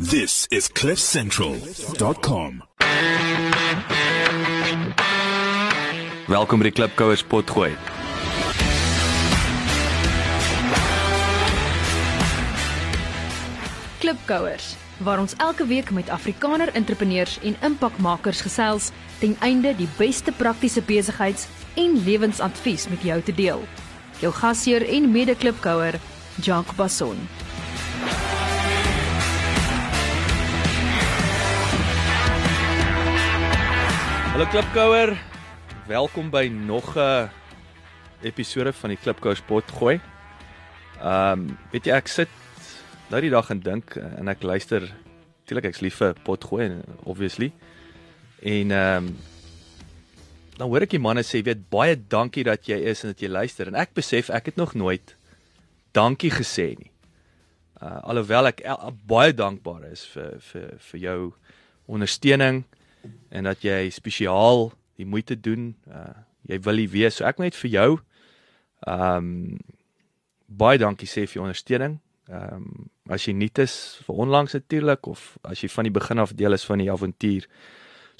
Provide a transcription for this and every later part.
This is cliffcentral.com. Welkom by die Klipkouers potgooi. Klipkouers waar ons elke week met Afrikaner entrepreneurs en impakmakers gesels ten einde die beste praktiese besigheids- en lewensadvies met jou te deel. Jou gasheer en mede-klipkouer, Jacques Basson. Hallo Klipkouer. Welkom by nog 'n episode van die Klipkouers potgooi. Ehm, um, weet jy ek sit nou die dag en dink en ek luister natuurlik ek's lief vir potgooi obviously. En ehm um, dan hoor ek die manne sê, weet baie dankie dat jy is en dat jy luister en ek besef ek het nog nooit dankie gesê nie. Uh alhoewel ek el, baie dankbaar is vir vir vir jou ondersteuning en dat jy spesiaal die moeite doen. Uh jy wil hier wees. So ek net vir jou ehm um, baie dankie sê vir jou ondersteuning. Ehm um, as jy nuut is vir onlangs natuurlik of as jy van die begin af deel is van die avontuur.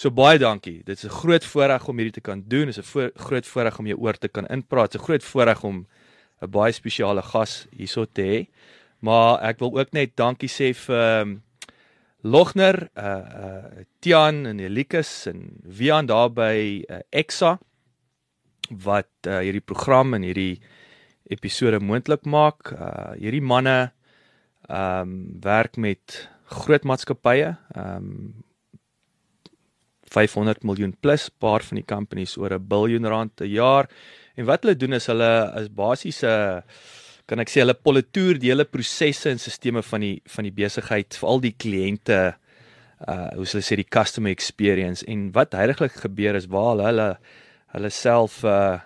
So baie dankie. Dit is 'n groot voorreg om hierdie te kan doen. Dit is 'n voor, groot voorreg om jou oor te kan inpraat. Dit is 'n groot voorreg om 'n baie spesiale gas hierso te hê. Maar ek wil ook net dankie sê vir um, Logner, uh uh Tian en Elikus en Wian daar by uh, Exa wat uh, hierdie program en hierdie episode moontlik maak. Uh hierdie manne ehm um, werk met groot maatskappye, ehm um, 500 miljoen plus, paar van die companies oor 'n biljoen rand per jaar. En wat hulle doen is hulle is basies 'n kan ek sê hulle politoer die hele prosesse en sisteme van die van die besigheid vir al die kliënte uh hoe hulle sê die customer experience en wat heiliglik gebeur is waar hulle hulle hulle self uh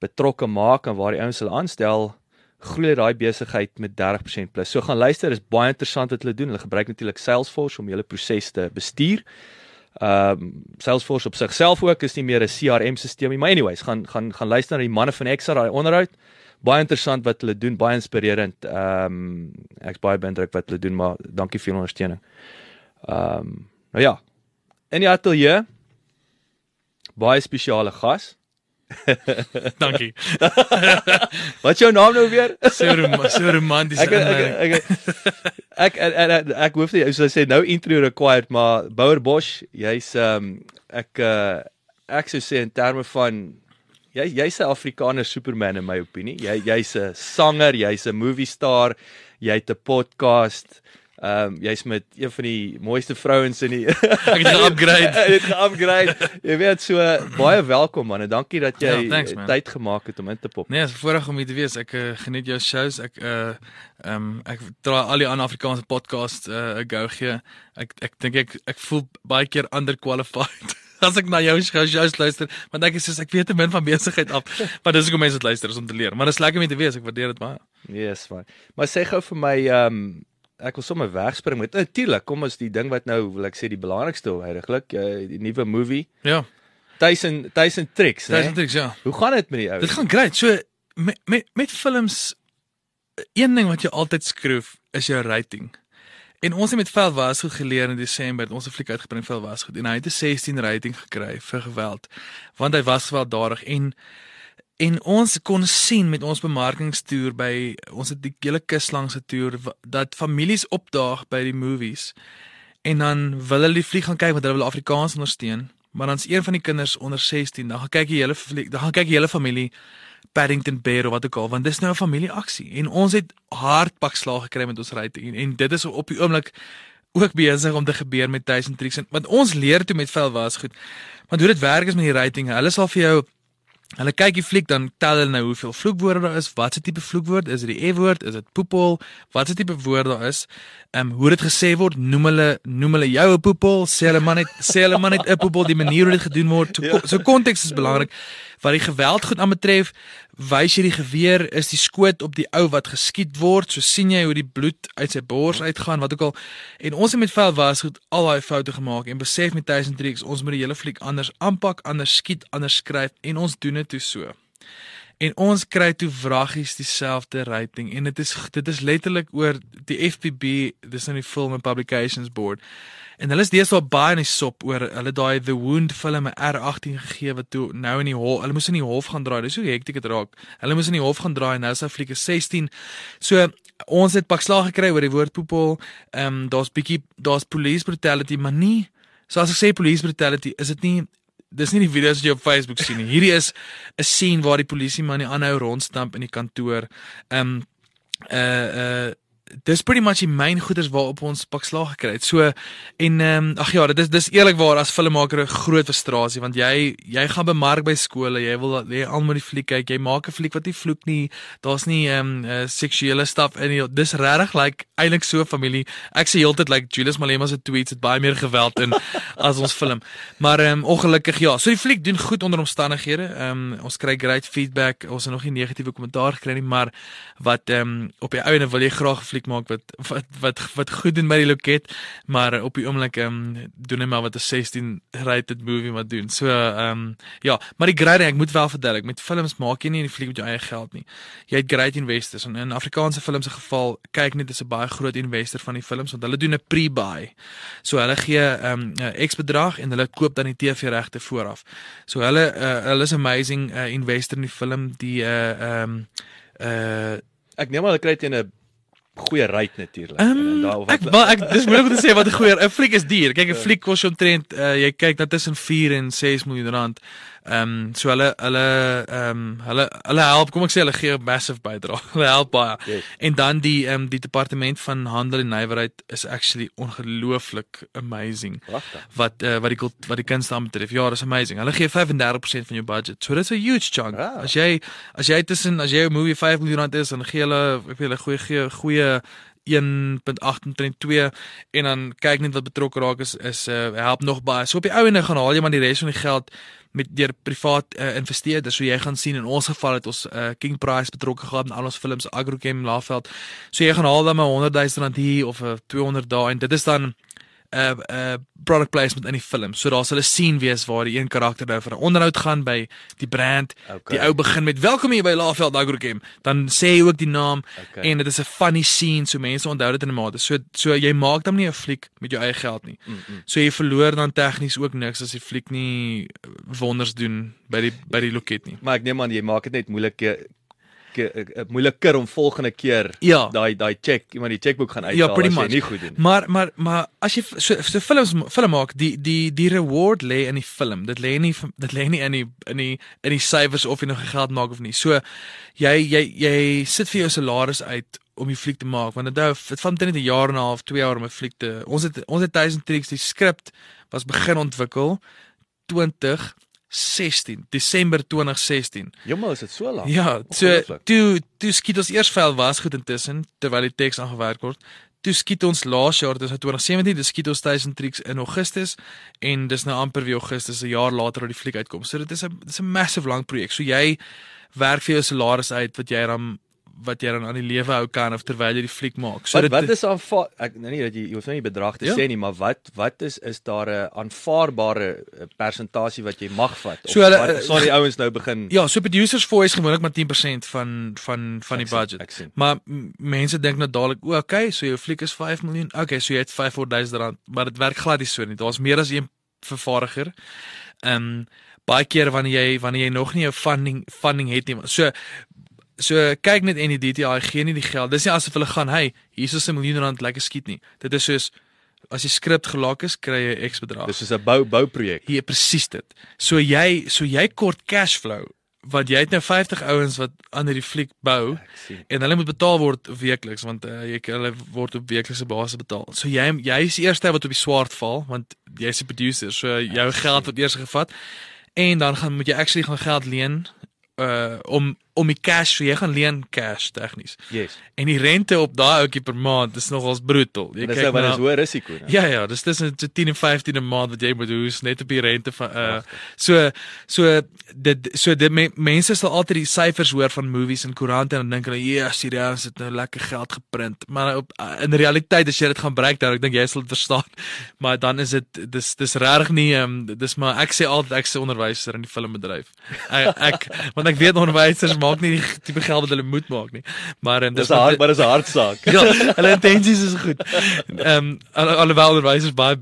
betrokke maak en waar die ouens hulle aanstel groei daai besigheid met 30% plus. So gaan luister, is baie interessant wat hulle doen. Hulle gebruik natuurlik Salesforce om hulle proses te bestuur. Ehm um, Salesforce op sigself ook is nie meer 'n CRM-stelsel nie, maar anyways, gaan gaan gaan luister na die manne van Exa daai onderhoud. Baie interessant wat hulle doen, baie inspirerend. Ehm um, ek's baie beïndruk wat hulle doen, maar dankie vir julle ondersteuning. Ehm um, nou ja. In die ateljee baie spesiale gas. Dankie. Wat jou naam nou weer? So rom so romanties. Ek ek ek ek ek, ek, ek hoef nie soos hy sê nou intro required maar Bouer Bosch, jy's ehm um, ek uh, ek sou sê in terme van jy jy's 'n Afrikaner superman in my opinie. Jy jy's 'n sanger, jy's 'n movie star, jy het 'n podcast. Ehm um, jy's met een van die mooiste vrouens in die Ek het ge-upgrade. Ek het ge-upgrade. Jy weet so baie welkom man en dankie dat jy Ja, thanks, man. tyd gemaak het om in te pop. Nee, is voorreg om hier te wees. Ek uh, geniet jou shows. Ek uh ehm um, ek dra al die ander Afrikaanse podcast uh 'n go gee. Ek ek dink ek ek voel baie keer underqualified. As ek na jou shows luister, want ek is soos ek weet te min van besigheid af, maar dis hoekom mense dit luister is om te leer. Maar dit is lekker om te wees. Ek waardeer dit baie. Yes, man. Maar sê gou vir my ehm um, ek wil sommer wegspring met natuurlik, kom ons die ding wat nou wil ek sê die belangrikste heiliglik, uh, die nuwe movie. Ja. Tyson Tyson Tricks, né? Dis net ja. Hoe gaan dit met die ou? Dit gaan great. So met met met films een ding wat jy altyd skroef is jou rating. En ons het met Vel was goed geleer in Desember het ons 'n fliek uitgebring Vel was goed en hy het 'n 16 rating gekry vir geweld want hy was gewelddadig en en ons kon sien met ons bemarkingstoer by ons het die hele kus langs se toer dat families opdaag by die movies en dan wil hulle die fliek gaan kyk want hulle wil Afrikaans ondersteun maar dan's een van die kinders onder 16 dan gaan kyk die hele fliek dan gaan kyk die hele familie Paddington Bear of wat ook al want dis nou 'n familieaksie en ons het hardpak slag gekry met ons rating en, en dit is op die oomblik ook besig om te gebeur met 1000 tricks en want ons leer toe met vel was goed. Want hoe dit werk is met die rating hulle sal vir jou Hulle kyk die fliek dan tel hulle nou hoeveel vloekwoorde daar is, wat se tipe vloekwoord, is dit die E-woord, is dit poepel, wat se tipe woord daar is. Ehm um, hoe dit gesê word, noem hulle noem hulle jou 'n poepel, sê hulle maar net sê hulle maar net 'n poepel, die manier hoe dit gedoen word. So, ja. so konteks is belangrik. Wat die geweld goed aanbetref, wys jy die geweer is die skoot op die ou wat geskiet word, so sien jy hoe die bloed uit sy bors uitgaan, wat ook al. En ons het met vel was goed al daai foute gemaak en besef met 1000 tricks ons moet die hele fliek anders aanpak, anders skiet, anders skryf en ons doen dit toe so. en ons kry toe wraggies dieselfde rating en dit is dit is letterlik oor die FPB dis nou die Film and Publications Board. En hulle is deesdae baie in die sop oor hulle daai The Wound film 'n R18 gegee wat toe nou in die hof hulle moes in die hof gaan draai dis hoe hektiek dit raak. Hulle moes in die hof gaan draai en nou is hy flieke 16 so ons het pak slag gekry oor die woord poepel ehm um, daar's bietjie daar's police brutality maar nie so as ek sê police brutality is dit nie dis nie die video's wat jy op Facebook sien nie. Hierdie is 'n scene waar die polisie man die aanhou rondstamp in die kantoor. Ehm um, uh uh dis pretty much die myn goeders waarop ons pak slag gekry het. So en ehm um, ag ja, dit is dis eerlikwaar as filmmaker 'n groot frustrasie want jy jy gaan bemark by skole, jy wil jy almal die fliek kyk, jy maak 'n fliek wat nie vloek nie. Daar's nie ehm um, uh, seksuele stuff in nie. Dis regtig like eintlik so familie. Ek sê heeltyd like Julius Malema se tweets het baie meer geweld in as ons film. Maar ehm um, ongelukkig ja, so die fliek doen goed onder omstandighede. Ehm um, ons kry great feedback. Ons het nog nie negatiewe kommentaar gekry nie, maar wat ehm um, op die einde wil jy graag fliek maak wat wat wat wat goed doen by die loket, maar op die oomblik ehm um, doen hy maar wat 'n 16 rated movie wat doen. So ehm um, ja, maar die great ek moet wel verduidelik, met films maak jy nie die fliek met jou eie geld nie. Jy het great investors en in Afrikaanse films se geval kyk net dis 'n baie groot investor van die films want hulle doen 'n pre-buy. So hulle gee ehm um, 'n X bedrag en hulle koop dan die TV regte vooraf. So hulle uh, hulle is amazing uh, investor in die film die uh ehm um, uh Ek neem maar hulle kry teen 'n goeie rate natuurlik. Um, ek wel ek dis moeilik om te sê wat 'n goeie 'n fliek is duur. Kyk 'n Ja. fliek kos omtrent uh, jy kyk dat tussen 4 en 6 miljoen rand. Ehm um, so hulle hulle ehm um, hulle hulle help, kom ek sê hulle gee 'n massive bydrae. hulle help baie. Yes. En dan die ehm um, die departement van handel en nywerheid is actually ongelooflik amazing Pragtig. wat uh, wat die kult- wat die kunste aan betref. Ja, dis amazing. Hulle gee 35% van jou budget. So dis 'n huge chunk. Ja. As jy as jy tussen as jy 'n movie 5 miljoen rand is, dan gee hulle ek weet hulle goeie gee goeie 1.832 en dan kyk net wat betrokke raak is is uh, help nog baie. So op die ou ende gaan haal jy maar die res van die geld met deur privaat uh, investeerders. So jy gaan sien in ons geval het ons uh, King Price betrokke gehad in al ons films Agrochem Laveld. So jy gaan haal dan maar 100 000 rand hier of uh, 200 daar en dit is dan 'n uh, uh, product placement in die film. So daar sal 'n scene wees waar die een karakter nou vir 'n onderhoud gaan by die brand. Okay. Die ou begin met welkom hier by Laveld Agrochem. Dan sê hy ook die naam Okay. en dit is 'n funny scene so mense onthou dit in 'n mate. So so jy maak dan nie 'n fliek met jou eie geld nie. Mm -mm. So jy verloor dan tegnies ook niks as die fliek nie wonders doen by die by die loket nie. Maar ek neem aan jy maak dit net eh, moeiliker om volgende keer Ja. daai daai check, iemand die chequeboek gaan uithaal Ja, as jy much. nie goed doen. Maar maar maar as jy so, so films film maak, die die die reward lê in die film. Dit lê nie dit lê nie in die in die in die syfers of jy nog geld maak of nie. So jy jy jy sit vir jou salaris uit om die fliek te maak want dit hou dit vat net 'n jaar en 'n half, 2 jaar om 'n fliek te. Ons het ons het 1000 tricks die skrip was begin ontwikkel 2016, Desember 2016. Jommel, is dit so lank? Ja, so toe toe skiet ons eers vel was goed intussen terwyl die teks aangewerk word. Toe skiet ons laas jaar, dis nou 2017, dis skiet ons 1000 tricks in Augustus en dis nou amper weer Augustus 'n jaar later wat die fliek uitkom. So dit is 'n dis 'n massive lang projek. So jy werk vir jou salaris uit wat jy dan wat jy dan aan die lewe hou kan of terwyl jy die fliek maak. So wat dit wat is aanvaar ek nou nie dat jy jy hoef nou nie bedrag te Ja. sê nie, maar wat wat is is daar 'n aanvaarbare eh, persentasie wat jy mag vat? Of So hulle- wat sal die ouens nou begin Ja, so producers voice gewoonlik maar 10% van van van die Ek sien, budget. Ek sien. Maar mense dink nou dadelik, o, okay, so jou fliek is 5 miljoen. Okay, so jy het 500 000 rand, maar dit werk glad nie so nie. Daar's meer as een vervaardiger. Ehm um, baie keer wanneer jy wanneer jy nog nie jou funding funding het nie. So so kyk net en die DTI gee nie die geld. Dis nie asof hulle gaan, "Hey, hier is 'n miljoen rand lekker skiet nie." Dit is soos as die skrip gelaak is, kry jy X bedrag. Dis soos 'n bou bouprojek. Hier presies dit. So jy so jy kort cash flow want jy het nou 50 ouens wat aan hierdie fliek bou sien. en hulle moet betaal word weekliks want uh, jy hulle word op weeklikse basis betaal. So jy jy is die eerste wat op die swart val want jy's die producer. So jou geld word eers gevat en dan gaan moet jy actually gaan geld leen uh om om die cash, so jy gaan leen cash tegnies. Yes. En die rente op daai ouetjie per maand is nogals brutal. Jy Dis nou wat is hoë risiko. né? Ja ja, dis tussen so 10 en 15 'n maand wat jy moet hoes net op die rente van uh so so dit so dit me, mense sal altyd die syfers hoor van movies en koerante en dan dink hulle ja, serieus, het nou lekker geld geprint. Maar op uh, in realiteit as jy dit gaan breek dan ek dink jy sal dit verstaan. Maar dan is dit dis dis regtig nie um, dis maar ek sê altyd ek se onderwyser in die filmbedryf. Ek, ek want ek weet onderwysers maak nie die tipe geld wat hulle moet maak nie. Maar um, Dis dis wat- hard, maar dis 'n hartsaak. ja, hulle intensies is goed. Ehm um, alle alhoewel onderwysers baie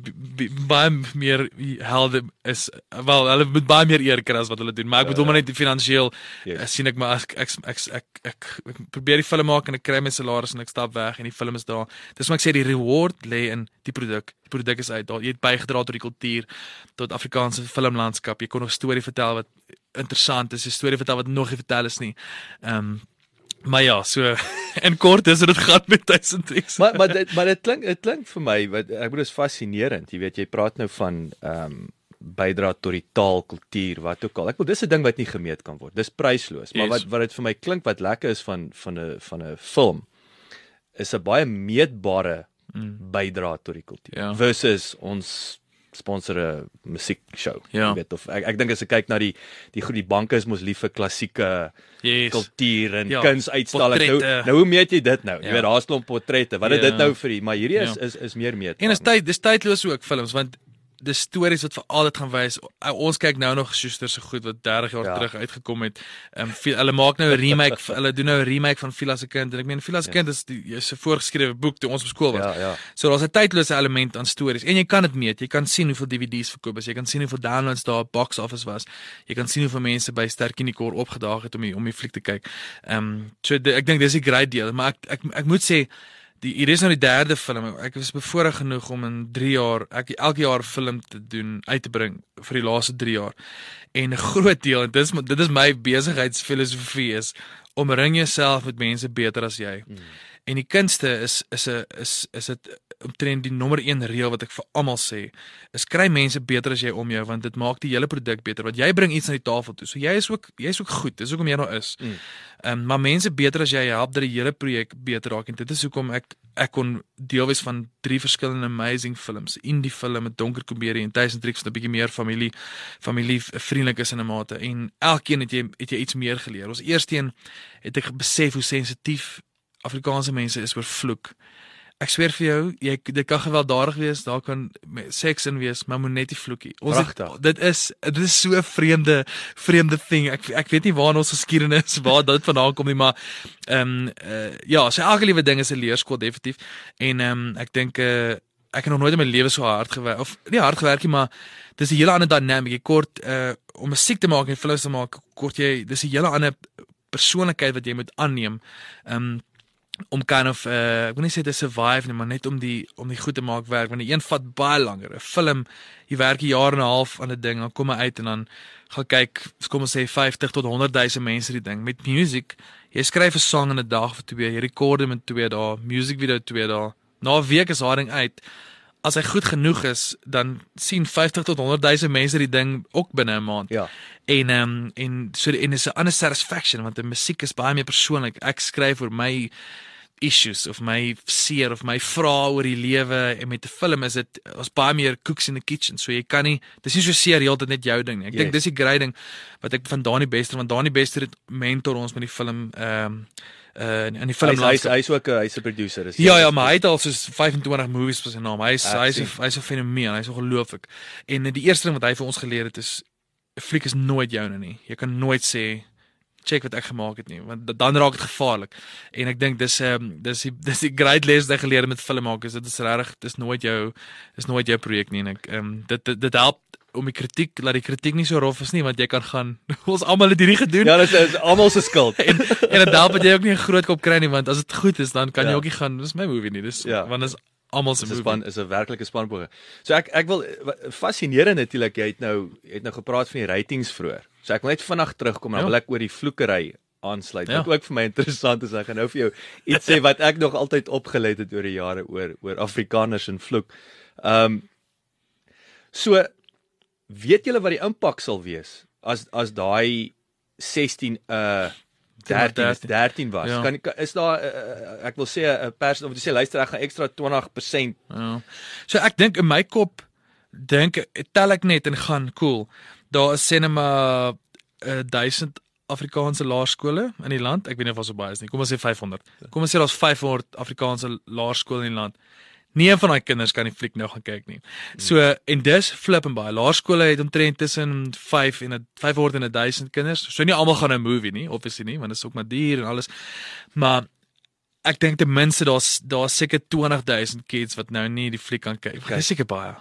baie meer helde is wel hulle moet baie meer eer kry as wat hulle doen, maar ek bedoel maar net finansiëel Yes. yes. sien ek maar ek ek ek, ek ek ek probeer die film maak en ek kry my salaris en ek stap weg en die film is daar. Dis maar ek sê die reward lê in die produk. Die produk is uit. Daar jy het bygedra tot die kultuur, tot Afrikaanse filmlandskap. Jy kon 'n storie vertel wat interessant is, 'n storie vertel wat nog nie vertel is nie. Ehm um, Maar ja, so in kort is dit gaan met 1000 X. maar maar dit maar dit klink dit klink vir my wat ek bedoel is fascinerend. Jy weet jy praat nou van ehm um, bydra tot die taal, kultuur, wat ook al. Ek bedoel dis 'n ding wat nie gemeet kan word. Dis prysloos. Maar Yes. wat wat dit vir my klink wat lekker is van van 'n van 'n film is 'n baie meetbare Mm. bydra tot die kultuur Ja. versus ons sponsor 'n musiekshow. Ja. Jy weet of ek ek dink as ek kyk na die die goed die banke is mos lief vir klassieke Yes. kultuur en Ja, kunsuitstallings. Nou, nou hoe meet jy dit nou? Jy Ja. weet daar's 'n klomp portrette. Wat is Ja. dit nou vir die? Maar hierdie is Ja. is is meer meet. En is tyd, dis tydloos ook films want dis stories wat vir altyd gaan wys. Ons kyk nou nog Schuster se goed wat 30 jaar Ja. terug uitgekom het. Ehm um, hulle maak nou 'n remake, hulle doen nou 'n remake van Villa se kind en ek meen Villa se Ja. kind is die is 'n voorgeskrewe boek toe ons op skool was. Ja, ja. So daar's 'n tydlose element aan stories en jy kan dit meet. Jy kan sien hoeveel DVD's verkoop is. Jy kan sien hoeveel downloads daar op box office was. Jy kan sien hoeveel mense by Sterkinikor opgedaag het om die, om die fliek te kyk. Ehm um, so de, ek dink dis 'n great deel, maar ek ek ek moet sê die hier is nou die derde film. Ek was bevoorreg genoeg om in 3 jaar ek elke jaar 'n film te doen uit te bring vir die laaste 3 jaar. En 'n groot deel en dit is dit is my besigheidsfilosofie is omring jouself met mense beter as jy. Mm. En die kunste is is 'n is is dit omtrent die nommer 1 reël wat ek vir almal sê. Is kry mense beter as jy om jou want dit maak die hele produk beter want jy bring iets na die tafel toe. So jy is ook jy is ook goed. Dis hoekom jy daar is. Ehm Mm. um, maar mense beter as jy help dat die hele projek beter raak en dit is hoekom ek ek kon deel wees van drie verskillende amazing films. Indie film met donker komedie en Tuisen Tricks wat 'n bietjie meer familie familie vriendelik is in 'n mate en elkeen het jy het jy iets meer geleer. Ons eerste een het ek besef hoe sensitief Afrikaanse mense is oor vloek. Ek sweer vir jou, jy dit kan gewelddadig wees, daar kan seks in wees, maar moet net nie vloekie. Ons het, dit is dit is so 'n vreemde vreemde ding. Ek ek weet nie waar in ons geskiedenis waar dit vandaan kom nie, maar ehm um, uh, ja, so elke liewe ding is 'n leerskool definitief. En ehm um, ek dink uh, ek het nog nooit in my lewe so hard gewerk of nie hard gewerk nie, maar dis 'n hele ander dynamic. Jy kort uh om musiek te maak en films te maak, kort jy dis 'n hele ander persoonlikheid wat jy moet aanneem. Ehm um, om kind of uh ek wil nie sê te survive nie, maar net om die om die goed te maak werk want die een vat baie langer. 'n Film, jy werk 'n jaar en 'n half aan 'n ding, dan kom hy uit en dan gaan kyk, kom ons sê 50 tot 100 000 mense die ding. Met music, jy skryf 'n song in 'n dag of twee, jy rekord hom in 2 dae, music video 2 dae. Na 'n week is haar ding uit. As hy goed genoeg is, dan sien 50 tot 100 000 mense die ding ook binne 'n maand. Ja. En ehm um, en so en is 'n ander satisfaction want die musiek is baie meer persoonlik. Ek skryf oor my issues of my seer of my vrae oor die lewe en met 'n film is dit ons baie meer cooks in the kitchen. So jy kan nie dis nie so seer heeltyd net jou ding nie. Ek Yes. dink dis die great ding wat ek van Dani Bester want Dani Bester het mentor ons met die film ehm um, uh in die film Hy's hy's ook 'n hy's 'n producer. Is Ja ja, maar hy het al soos 25 movies op sy naam. Hy's Ek hy's hy's 'n fenomeen. Hy's ongelooflik. En die eerste ding wat hy vir ons geleer het is 'n fliek is nooit joune nie. Jy kan nooit sê check wat ek gemaak het nie, want da- dan raak dit gevaarlik. En ek dink dis ehm um, dis die dis die great les wat ek geleer het met film maak is dit is regtig dis nooit jou dis nooit jou projek nie en ek ehm um, dit, dit dit help om die kritiek laat die kritiek nie so rof is nie want jy kan gaan ons almal het hierdie gedoen Ja, dit is almal se skuld. en en dit help dat jy ook nie 'n groot kop kry nie want as dit goed is dan kan Ja. jy ook nie gaan dis my movie nie dis Ja. want dit is almal se Dis movie span is 'n werklike spanboog. So ek ek wil fascinerend natuurlik jy het nou jy het nou gepraat van die ratings vroeër. So ek wil net vinnig terugkom en dan Ja. wil ek oor die vloekery aansluit. Ja. Wat ook vir my interessant is, ek gaan nou vir jou iets sê wat ek nog altyd opgelet het oor die jare oor oor Afrikaners en vloek. Ehm um, so weet julle wat die impak sal wees as as daai 16 uh 13 is 13 was. Ja. Kan kan- is daar uh, ek wil sê 'n pers of jy sê luister ek gaan ekstra 20% Ja. So ek dink in my kop dink tel ek net en gaan cool. Daar is sinema uh, 1000 Afrikaanse laerskole in die land. Ek weet nie of ons so baie is nie. Kom ons sê 500. Kom ons sê daar's 500 Afrikaanse laerskole in die land. Nie een van daai kinders kan die fliek nou gaan kyk nie. So en dis flip en baie. Laerskole het omtrent tussen 5 en 'n 500 en 1000 kinders. So nie almal gaan 'n movie nie, obviously nie, want dit is ook maar duur en alles. Maar ek dink ten minste daar's daar's seker 20000 kids wat nou nie die fliek kan kyk. Dis seker baie.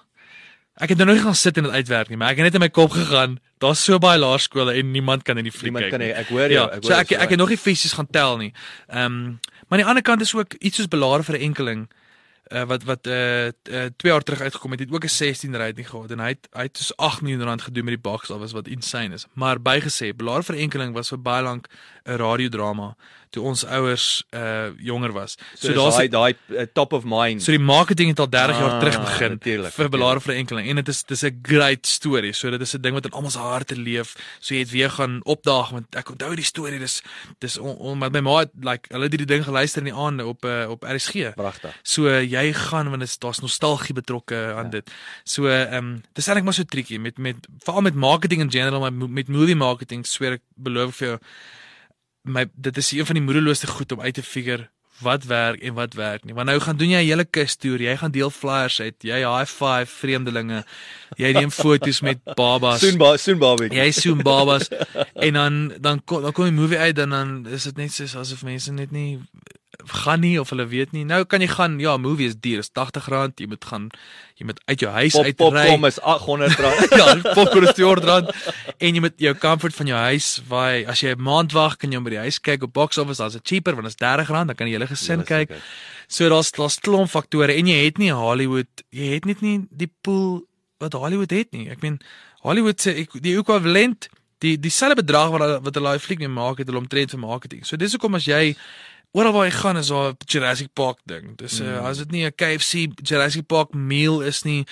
Ek het nou nog nie gaan sit en dit uitwerk nie, maar ek het net in my kop gegaan, daar's so baie laerskole en niemand kan in die fliek Niemand kyk kan nie. Ek hoor jou, Ja, ek hoor so ek jou, ek het nog nie fisies gaan tel nie. Ehm um, maar aan die ander kant is ook iets soos belare vir 'n enkeling uh, wat wat uh, uh 2 jaar terug uitgekom het, het ook 'n 16 rating gehad en hy het hy het so 8 miljoen rand gedoen met die box office wat insane is. Maar bygesê, belare vir 'n enkeling was vir baie lank 'n radiodrama toe ons ouers uh jonger was. So, so daar's daai daai uh, top of mind. So die marketing het al 30 jaar Ah, terug begin natuurlijk, vir belare vir 'n enkeling en dit is dis 'n great storie. So dit is 'n ding wat in almal se harte leef. So jy het weer gaan opdaag want ek onthou die storie dis dis on, on, met my ma het like hulle het hierdie ding geluister in die aande op uh, op RSG. Pragtig. So uh, jy gaan want dit daar's nostalgie betrokke aan ja. dit. So ehm um, dis eintlik maar so triekie met met veral met marketing in general maar mo- met movie marketing swear ek beloof vir jou my dit is een van die moedeloosste goed om uit te figure wat werk en wat werk nie. Want nou gaan doen jy 'n hele kustoer, jy gaan deel flyers uit, jy high five vreemdelinge. Jy neem foto's met babas. Soon ba soon Barbie. Jy soen babas en dan dan kom dan kom die movie uit dan dan is dit net soos asof mense net nie gaan nie of hulle weet nie. Nou kan jy gaan, ja, movie is duur, is R80, jy moet gaan jy moet uit jou huis uit pop ry. kom is 800 rand. ja, popcorn is 200 rand en jy moet jou comfort van jou huis waai. As jy 'n maand wag, kan jy by die huis kyk op box office, dan is dit cheaper want dit is 30 rand, dan kan jy hele gesin Julle kyk. seker. So daar's daar's klomp faktore en jy het nie Hollywood, jy het net nie die pool wat Hollywood het nie. Ek meen Hollywood se die ekwivalent die dieselfde bedrag wat wat hulle daai fliek mee maak het hulle omtrent vir marketing. So dis hoekom as jy oral waar jy gaan is daar 'n Jurassic Park ding. Dis uh, as dit nie 'n KFC Jurassic Park meal is nie,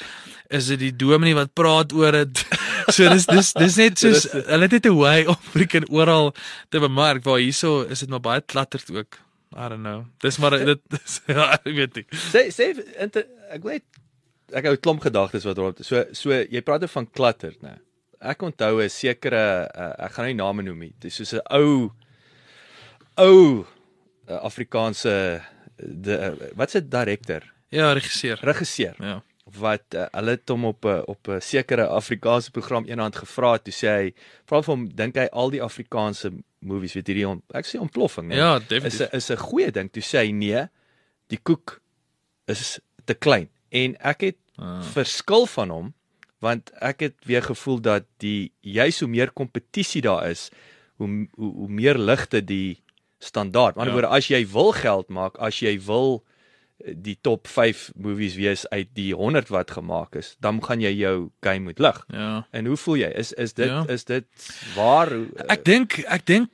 is dit die dominee wat praat oor dit. So dis dis dis net soos hulle het net 'n way om freaking oral te bemark waar hierso is dit maar baie klatterd ook. I don't know. Dis maar dit dis, ja, ek weet nie. Sê sê ek weet ek het 'n klomp gedagtes wat rond. So so jy praat oor van klatter, né? Ek onthou 'n sekere uh, ek gaan nou nie name noem nie. Dis soos 'n ou ou Afrikaanse de uh, wat's dit direkteur, Ja, regisseur. regisseur Ja. wat uh, hulle het hom op 'n op 'n sekere Afrikaanse program eendag gevra toe sê hy vra vir hom dink hy al die Afrikaanse movies weet hierdie on, ek sê ontploffing nee Ja, is definitief. 'n is 'n goeie ding toe sê hy nee die koek is te klein en ek het Ah. verskil van hom want ek het weer gevoel dat die juis hoe meer kompetisie daar is hoe hoe, hoe meer ligte die standaard. Aan die Ja. woorde as jy wil geld maak, as jy wil eh, die top 5 movies wees uit die 100 wat gemaak is, dan gaan jy jou game moet lig. Ja. En hoe voel jy? Is is dit Ja. is dit waar hoe, Ek dink ek dink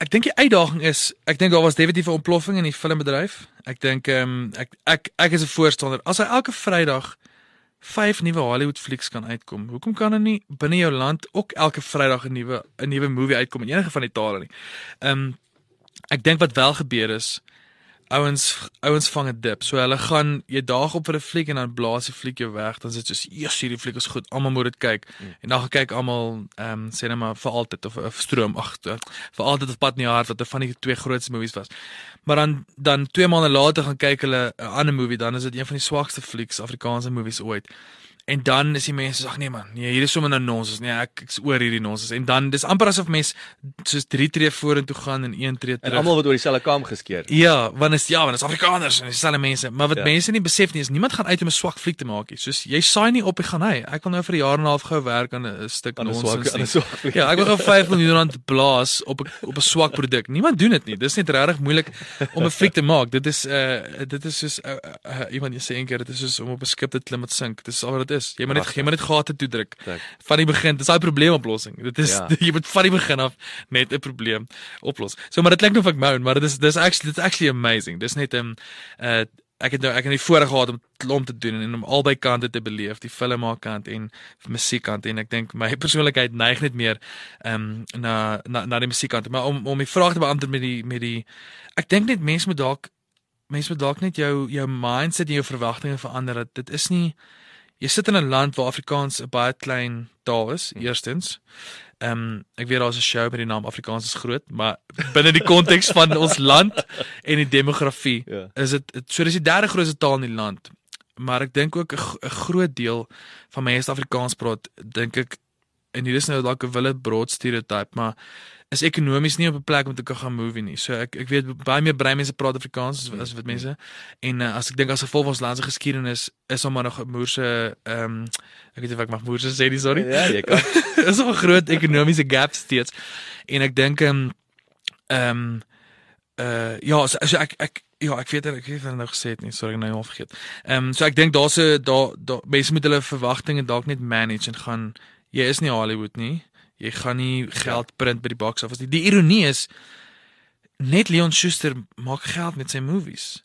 ek dink die uitdaging is ek dink daar was definitief 'n ontploffing in die filmbedryf. Ek dink ehm um, ek ek ek is 'n voorstander as hy elke Vrydag vyf nuwe Hollywood flieks kan uitkom. Hoekom kan er nie binne jou land ook elke Vrydag 'n nuwe 'n nuwe movie uitkom in enige van die tale nie? Ehm um, ek dink wat wel gebeur is ouens ouens vang 'n dip. So hulle gaan jy daag op vir 'n fliek en dan blaas die fliek jou weg. Dan is dit soos, "Jesus, hierdie fliek is goed. Almal moet dit kyk." Mm. En dan gaan kyk almal ehm um, sê net maar vir altyd of, of stroom ag eh, vir altyd of pad in die hart wat een van die twee grootste movies was. Maar dan dan 2 maande later gaan kyk hulle 'n ander movie, dan is dit een van die swakste flieks Afrikaanse movies ooit. En dan is die mense sê ag nee man, nee, hier is sommer nou nonsens. Nee, ek ek's oor hierdie nonsens. En dan dis amper asof mens soos 3 tree vorentoe gaan en 1 tree en terug. almal word oor dieselfde kam geskeer. Ja, want is ja, want is Afrikaners en dieselfde mense, maar wat Ja. mense nie besef nie is niemand gaan uit om 'n swak fliek te maak nie. Soos jy saai nie op jy gaan hy. Ek wil nou vir 'n jaar en 'n half gou werk aan 'n stuk Aan 'n swak nonsens. aan 'n swak fliek. Ja, ek wil gou 5 miljoen rand blaas op 'n op 'n swak produk. Niemand doen dit nie. Dis net regtig moeilik om 'n fliek te maak. Dit is uh dit is soos uh, uh, iemand jy sê een keer dit is soos om op 'n skip te klim met sink. Dis al wat dit is. Jy moet net jy moet net gate toedruk. Van die begin, dis daai probleemoplossing. Dit is Ja. jy moet van die begin af net 'n probleem oplos. So maar dit klink nou of ek moan, maar dit is dis actually dit's actually amazing. Dis net 'n um, uh ek het nou ek het die voorreg gehad om klomp te doen en om albei kante te beleef, die filmmaak en musiekkant en ek dink my persoonlikheid neig net meer ehm um, na na na die musiekkant. Maar om om die vraag te beantwoord met die met die ek dink net mense moet dalk mense moet dalk net jou jou mindset en jou verwagtinge verander dat dit is nie jy sit in 'n land waar Afrikaans 'n baie klein taal is, eerstens. Ehm um, ek weet daar's 'n show met die naam Afrikaans is groot, maar binne die konteks van ons land en die demografie Ja. is dit so dis die derde grootste taal in die land. Maar ek dink ook 'n groot deel van mense Afrikaans praat, dink ek en hier is nou dalk 'n wille broad stereotype, maar is ekonomies nie op 'n plek om te kan gaan movie nie. So ek ek weet baie meer brein mense praat Afrikaans as as wat mense en uh, as ek dink as gevolg van ons land se geskiedenis is hom maar nog 'n moerse ehm um, ek weet nie of ek mag moerse sê nie, sorry. Ja, jy kan. is 'n groot ekonomiese gap steeds. En ek dink ehm um, ehm um, uh ja, so, so ek ek ja, ek weet ek het nou gesê het nie, sorry, ek nou al vergeet. Ehm um, so ek dink daar's 'n daar daar mense moet hulle verwagtinge dalk net manage en gaan jy is nie Hollywood nie. Jy gaan nie geld print by die box office nie. Die ironie is net Leon Schuster maak geld met sy movies.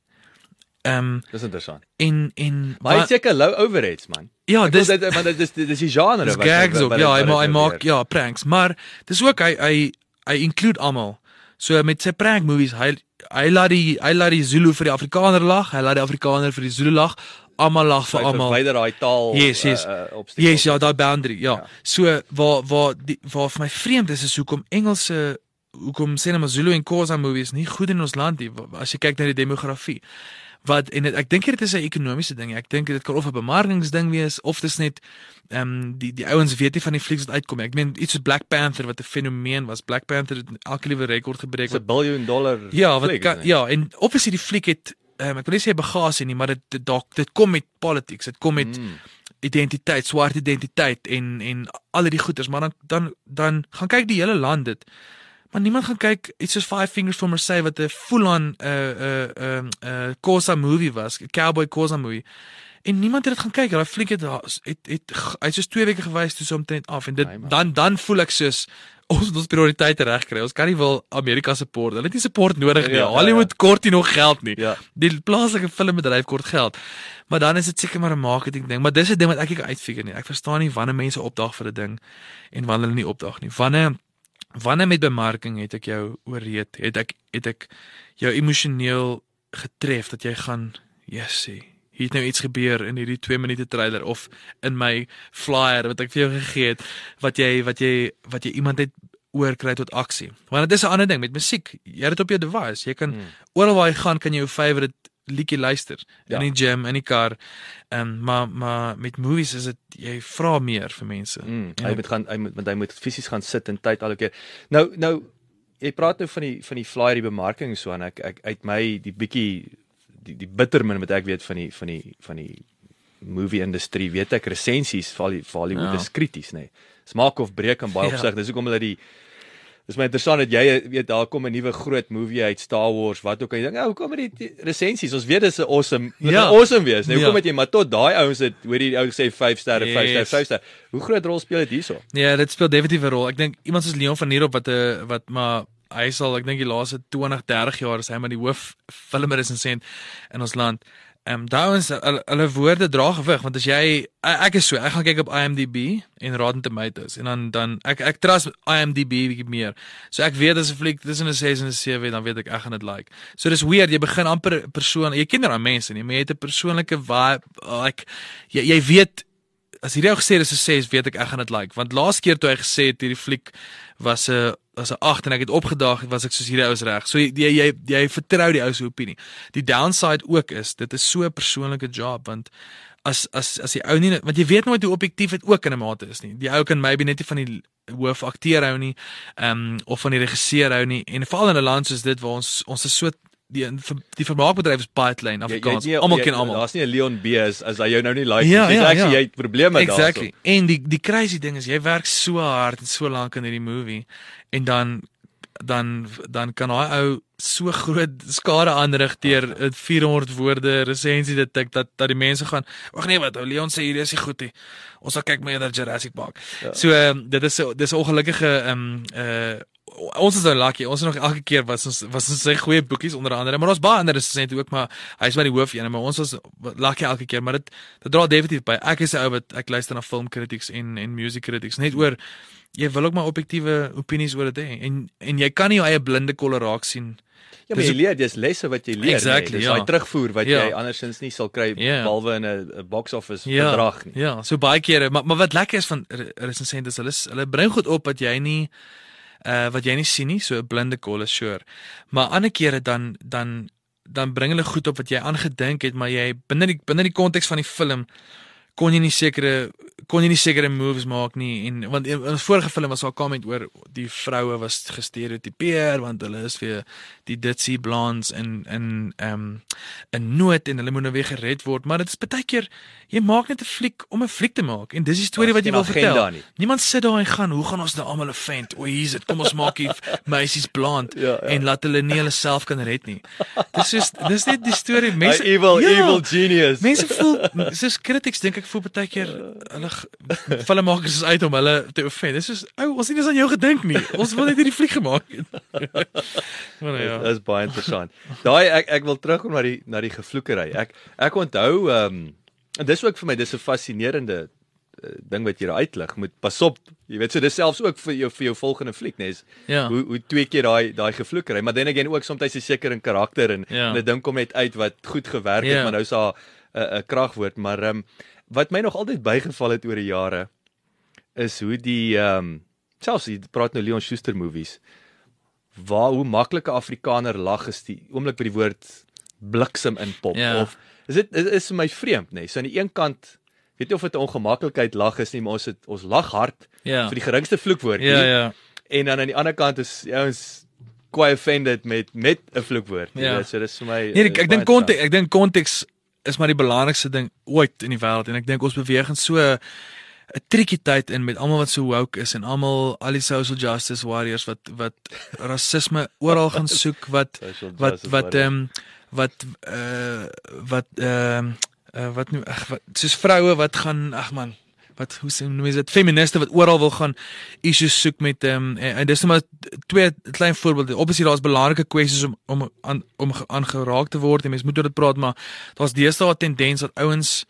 Ehm um, Dis interessant. en en Maar hy seker low overheads man. ja, dis dit want dit is dit is die genre Dis wat gags wat- Ja, hy dit ma hy maak ja, pranks, maar dis ook hy hy hy include almal. So met sy prank movies, hy hy laat die hy laat die Zulu vir die Afrikaner lag, hy laat die Afrikaner vir die Zulu lag. Almal lag vir Hy almal. verwyder daai taal Yes, yes. uh, uh, obstakel. Yes, ja, daai boundary, ja. Ja. So waar waar die waar vir my vreemd is is hoekom Engelse hoekom sê net maar Zulu en Xhosa movies nie goed in ons land nie as jy kyk na die demografie. Wat en het, ek dink dit is 'n ekonomiese ding. Ek dink dit kan of 'n bemarkingsding wees of dis net ehm um, die die ouens weet nie van die flieks wat uitkom nie. Ek meen iets soos Black Panther wat 'n fenomeen was. Black Panther het elke liewe rekord gebreek. 'n biljoen dollar. ja, wat fliek, kan, is dit? ja, en obviously die fliek het ehm um, ek wil nie sê bagasie nie, maar dit dit dalk dit kom met politics. Dit kom met Mm. identiteit, swart identiteit en en al die goeters, maar dan dan dan gaan kyk die hele land dit. Maar niemand gaan kyk iets soos Five Fingers for Mercy wat 'n full-on 'n 'n 'n 'n Xhosa movie was, 'n cowboy Xhosa movie. En niemand het dit gaan kyk. Daai fliek het het het, het hy's soos 2 weke gewys toe so omtrent af en dit Nee, dan dan voel ek soos ons moet ons prioriteite regkry. Ons kan nie wil Amerika support. Hulle het nie support nodig nie. Ja, ja, ja. Hollywood kort nie nog geld nie. Ja. Die plaaslike filmbedryf kort geld. Maar dan is dit seker maar 'n marketing ding, maar dis 'n ding wat ek nie kan uitfigure nie. Ek verstaan nie wanneer mense opdag vir 'n ding en wanneer hulle nie opdag nie. Wanneer wanneer met bemarking het ek jou ooreed? Het ek het ek jou emosioneel getref dat jy gaan Jessie, hier het nou iets gebeur in hierdie 2 minute trailer of in my flyer wat ek vir jou gegee het wat jy wat jy wat jy iemand het oorkry tot aksie. Want dit is 'n ander ding met musiek. Jy het dit op jou device. Jy kan Hmm. oral waar jy gaan kan jy jou favorite liedjie luister Ja. in die gym, in die kar. Ehm um, maar maar met movies is dit jy vra meer vir mense. Mm, hy moet gaan hy moet want hy moet fisies gaan sit en tyd al keer. Nou nou jy praat nou van die van die flyer die bemarking so en ek ek uit my die bietjie die die bittermin wat ek weet van die van die van die movie industrie weet ek resensies vir al die vir Hollywood Ja. is krities nê. Nee. Smaak of breek in baie Ja. opsigte. Dis hoekom hulle die Dis my interessant dat jy weet daar kom 'n nuwe groot movie uit Star Wars wat ook al jy dink, "Ou, hoekom het die resensies? Ons weet dis 'n awesome, dit Ja. gaan awesome wees." Nou Ja. hoekom het jy maar tot daai ouens het hoor die ou sê 5 sterre, 5 sterre, Yes. 5 sterre. Hoe groot rol speel dit hierso? Ja, dit speel definitief 'n rol. Ek dink iemand soos Leon van Nierop wat 'n wat maar hy sal ek dink die laaste 20, 30 jaar is hy maar die hoof filmresensent in ons land. Ehm um, daans hulle hulle woorde dra gewig want as jy ek ek is so, ek gaan kyk op IMDb en Rotten Tomatoes en dan dan ek ek trust IMDb bietjie meer. So ek weet as 'n fliek tussen 'n 6 en 'n 7 dan weet ek ek gaan dit like. So dis weird, jy begin amper persoon, jy ken daai mense nie, maar jy het 'n persoonlike vibe like jy jy weet as hierdie ou gesê dis 'n 6, weet ek ek gaan dit like. Want laas keer toe hy gesê het hierdie fliek was 'n was 'n 8 en ek het opgedaag het was ek soos hierdie ou is reg. So jy jy jy, jy vertrou die ou se opinie. Die downside ook is dit is so 'n persoonlike job want as as as die ou nie want jy weet nooit hoe objektief dit ook in 'n mate is nie. Die ou kan maybe net nie van die hoof akteur hou nie, ehm um, of van die regisseur hou nie. En veral in 'n land soos dit waar ons ons is so die die vermaakbedryf is baie klein Afrikaans. Almal ken almal. Daar's nie 'n Leon B as as hy jou nou nie like Ja, nie. Dis ja, actually ja. jy het probleme daarso. Exactly. En die die crazy ding is jy werk so hard en so lank in hierdie movie en dan dan dan kan daai ou so groot skade aanrig deur 'n 400 woorde resensie dit tik dat dat die mense gaan wag nee wat ou Leon sê hier is nie goed nie. Ons sal kyk meer na Jurassic Park. Ja. So um, dit is so dis 'n ongelukkige um uh ons is nou lucky. Ons is nog elke keer was ons was ons sy goeie boekies onder andere, maar ons baie ander resensente ook, maar hy's maar die hoof een, maar ons was lucky elke keer, maar dit dit dra definitief by. Ek is 'n ou wat ek luister na film critics en en music critics net oor jy wil ook maar objektiewe opinies oor dit hê en en jy kan nie jou eie blinde kolle raak sien Ja, maar Dis jy leer, dis lesse wat jy leer. Exactly, nee. Dis ja. daai terugvoer wat Ja. jy andersins nie sal kry Ja. behalwe in 'n box office Ja, bedrag nie. ja, so baie kere, maar maar wat lekker is van re- resensente is hulle is- hulle bring goed op wat jy nie uh wat jy nie sien nie, so 'n blinde call is sure. Maar ander kere dan dan dan bring hulle goed op wat jy aangedink het, maar jy binne die binne die konteks van die film kon jy nie sekere kon jy nie sekere moves maak nie en want in 'n vorige film was daar 'n comment oor die vroue was gestereotipeer want hulle is weer die ditsie blondes en en ehm um, 'n nood en hulle moet nou weer gered word maar dit is baie keer jy maak net 'n fliek om 'n fliek te maak en dis die storie wat jy wil vertel nie. niemand sit daar en gaan hoe gaan ons nou almal 'n vent o hier's dit kom ons maak hier meisies blond Ja, ja. en laat hulle nie hulle self kan red nie dis is dis net die storie Mense, mense evil Ja. evil genius. Mense voel soos critics dink ek voel baie keer hulle filmmakers is uit om hulle te offend. Dis soos ou, ons het nie eens aan jou gedink nie. Ons wil net hierdie fliek gemaak het. maar nou ja. Dit is baie interessant. Daai ek ek wil terugkom na die na die gevloekery. Ek ek onthou ehm um, en dis ook vir my dis 'n fascinerende uh, ding wat jy daar uitlig. Moet pas op. Jy weet so dis selfs ook vir jou vir jou volgende fliek, nes. Ja. Hoe hoe twee keer daai daai gevloekery, maar dan again ook soms hy seker in karakter en Ja. 'n ding kom net uit wat goed gewerk het, Ja. maar nou is daar 'n 'n kragwoord, maar ehm um, wat my nog altyd bygeval het oor die jare is hoe die ehm um, selfs jy praat nou Leon Schuster movies waar hoe maklike Afrikaner lag is die oomblik by die woord bliksem in pop Ja. of is dit is, is vir my vreemd nê nee? so aan die een kant weet nie of dit 'n ongemaklikheid lag is nie maar ons het ons lag hard Ja. vir die geringste vloekwoordjie Ja, ja. en dan aan die ander kant is ons quite offended met met 'n vloekwoord Ja. weet so dis vir my Nee, ek, is ek dink konteks, ek dink konteks is maar die belangrikste ding ooit in die wêreld en ek dink ons beweeg in so 'n tricky tyd in met almal wat so woke is en almal al die social justice warriors wat wat rasisme oral gaan soek wat wat justice wat warriors. ehm um, wat uh wat ehm uh, wat nou ag wat soos vroue wat gaan ag man wat hoe sê jy dit feministe wat oral wil gaan issues soek met ehm um, en, en dis net maar twee klein voorbeelde. Obviously daar's belangrike kwessies om om aan om ge- aangeraak te word en mense moet oor dit praat, maar daar's deesdae 'n tendens dat ouens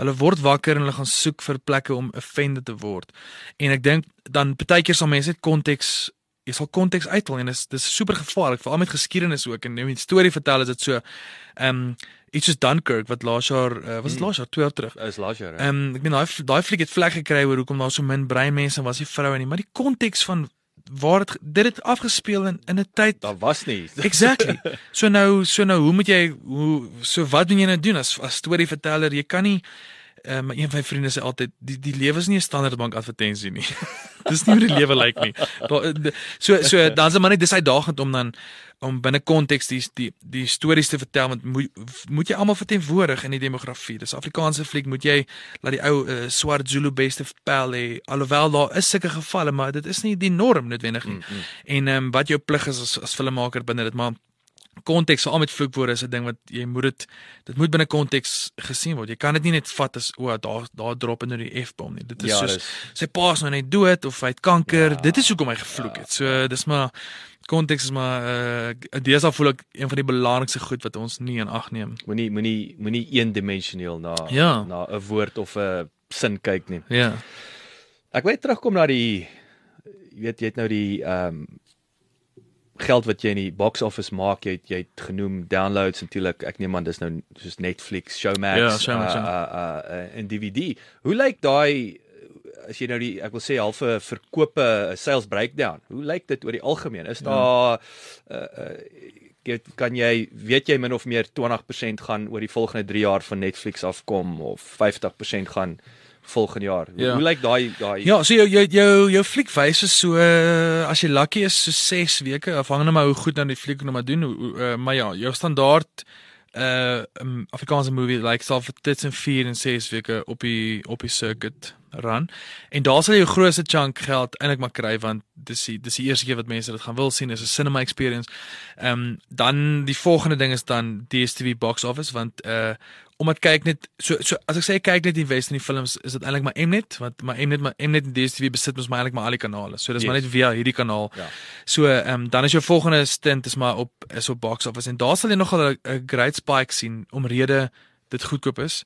hulle word wakker en hulle gaan soek vir plekke om offended te word. En ek dink dan partykeer sal mense net konteks jy sal konteks uithaal en dis dis super gevaarlik veral met geskiedenis ook en net storie vertel is dit so ehm um, iets soos Dunkirk wat laas jaar uh, was dit laas jaar 2 jaar terug is laas jaar. Ehm um, ek meen daai daai fliek het vlek gekry oor hoekom daar so min brein mense was, nie vroue nie, maar die konteks van waar dit dit het afgespeel in in 'n tyd daar was nie. Exactly. So nou so nou hoe moet jy hoe so wat doen jy nou doen as as storieverteller? Jy kan nie Ehm um, een van my vriende sê altyd die die lewe is nie 'n standaard bank advertensie nie. Dis nie hoe die lewe lyk nie. Daar de- so so dan is dit maar net dis uitdagend om dan om binne konteks die die die stories te vertel want moet moet jy almal verteenwoordig in die demografie. Dis Afrikaanse fliek moet jy laat die ou uh, swart Zulu beste pel hê alhoewel daar is sulke gevalle maar dit is nie die norm noodwendig nie. Mm -hmm. En ehm um, wat jou plig is as as filmmaker binne dit maar konteks veral met vloekwoorde is 'n ding wat jy moet dit dit moet binne konteks gesien word. Jy kan dit nie net vat as o, daar daar drop nou die F-bom nie. Dit is Ja, soos dis- sy pa is nou net dood of hy het kanker. Ja, dit is hoekom hy gevloek het. So dis maar konteks is maar uh deesdae voel ek een van die belangrikste goed wat ons nie in ag neem. Moenie moenie moenie eendimensioneel na Ja. na 'n woord of 'n sin kyk nie. Ja. Ek wil terugkom na die jy weet jy het nou die ehm um, geld wat jy in die box office maak, jy het, jy het genoem downloads natuurlik. Ek neem aan dis nou soos Netflix, Showmax, Ja, Showmax, uh, ja. uh, uh, en DVD. Hoe lyk daai as jy nou die ek wil sê halfe verkope uh, sales breakdown. Hoe lyk dit oor die algemeen? Is daar uh, uh Get, kan jy weet jy min of meer 20% gaan oor die volgende 3 jaar van Netflix afkom of 50% gaan volgende jaar. Hoe, Ja. hoe lyk daai daai Ja, so jou jou jou, jou fliek wys is so uh, as jy lucky is so 6 weke afhangende maar hoe goed dan die fliek nou maar doen. Uh, maar ja, jou standaard uh um, Afrikaanse movie like sal vir tussen 4 en 6 weke op die op die circuit run. En daar sal jy jou grootste chunk geld eintlik maar kry want dis die dis die eerste keer wat mense dit gaan wil sien is 'n cinema experience. Ehm um, dan die volgende ding is dan DStv box office want uh omdat kyk net so so as ek sê ek kyk net die Wes in die films is dit eintlik maar Mnet want maar Mnet maar Mnet en DStv besit mos maar eintlik maar al die kanale. So dis yes. maar net via hierdie kanaal. Ja. So ehm um, dan is jou volgende stint is maar op is op box office en daar sal jy nogal 'n great spike sien omrede dit goedkoop is.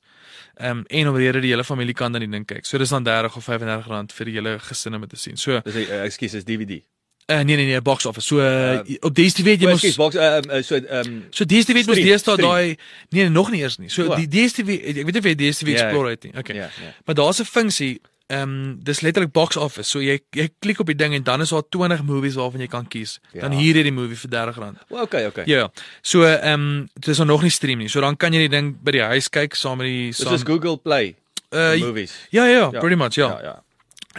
Ehm um, en omrede die hele familie kan dan die ding kyk. So dis dan 30 of 35 rand vir die hele gesin om dit te sien. So Dis 'n uh, ekskuus is DVD. Uh, nee nee nee, box office. So uh, Uh, op DStv het jy Jy mos moet box ehm um, so um, So DStv het mos deesdae daai nee nog nie eers nie. So O. die DStv ek weet nie of jy DStv Ja, Explorer het nie. Okay. ja, ja. Maar daar's 'n funksie Ehm um, dis letterlik box office. So jy jy klik op die ding en dan is daar 20 movies waarvan jy kan kies. Ja. Dan hier het jy die movie vir R30. Well, okay, okay. Ja. So ehm um, dit is nog nie stream nie. So dan kan jy die ding by die huis kyk saam met die Dis saam is Google Play uh, movies. Ja, ja, ja, Ja. pretty much, ja. ja. ja.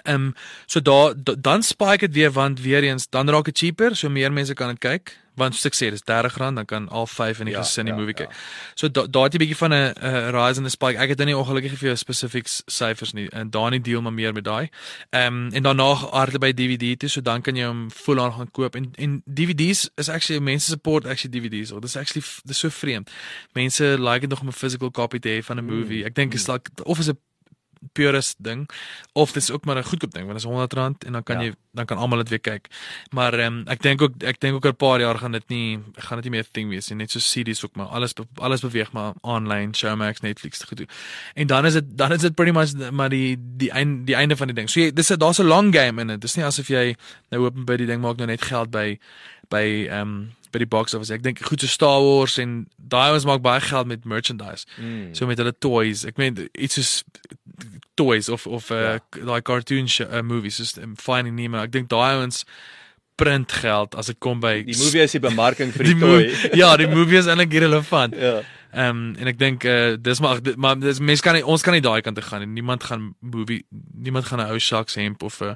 Ehm um, so daar da, dan spike dit weer want weer eens dan raak dit cheaper, so meer mense kan dit kyk. Want soos ek sê, dis R30, dan kan al 5 in die Ja, gesin die ja, movie ja. kyk. So da, daar het 'n bietjie van 'n uh, rise in the spike. Ek het nou nie ongelukkig vir jou spesifiek syfers nie. En daar nie deel maar meer met daai. Ehm um, en daarna hardloop by DVD toe, so dan kan jy hom full aan gaan koop. En en DVD's is actually mense support actually DVD's. Or dis actually dis so vreemd. Mense like dit nog om 'n physical copy te hê van 'n movie. Ek dink is like of is 'n purist ding of dis ook maar 'n goedkoop ding want dit is R100 en dan kan Ja. jy dan kan almal dit weer kyk. Maar ehm um, ek dink ook ek dink ook oor 'n paar jaar gaan dit nie gaan dit nie meer 'n ding wees nie. Net so CD's ook maar alles alles beweeg maar online, Showmax, Netflix te gedoen. En dan is dit dan is dit pretty much maar die die einde die einde van die ding. So jy dis 'n daar's 'n long game in dit. Dis nie asof jy nou hoop by die ding maak nou net geld by by ehm um, by die box office. Ek dink goed so Star Wars en daai ons maak baie geld met merchandise. Mm. So met hulle toys. Ek meen iets soos toys of of uh, Ja. daai cartoon show, uh, movies soos um, Finding Nemo. Ek dink daai ouens print geld as dit kom by Die movie is die bemarking vir die, die toy. ja, die movie is eintlik irrelevant. ja. Ehm um, en ek dink uh, dis maar dit, maar dis mense kan nie ons kan nie daai kant toe gaan nie. Niemand gaan movie niemand gaan 'n ou Sharks hemp of 'n uh,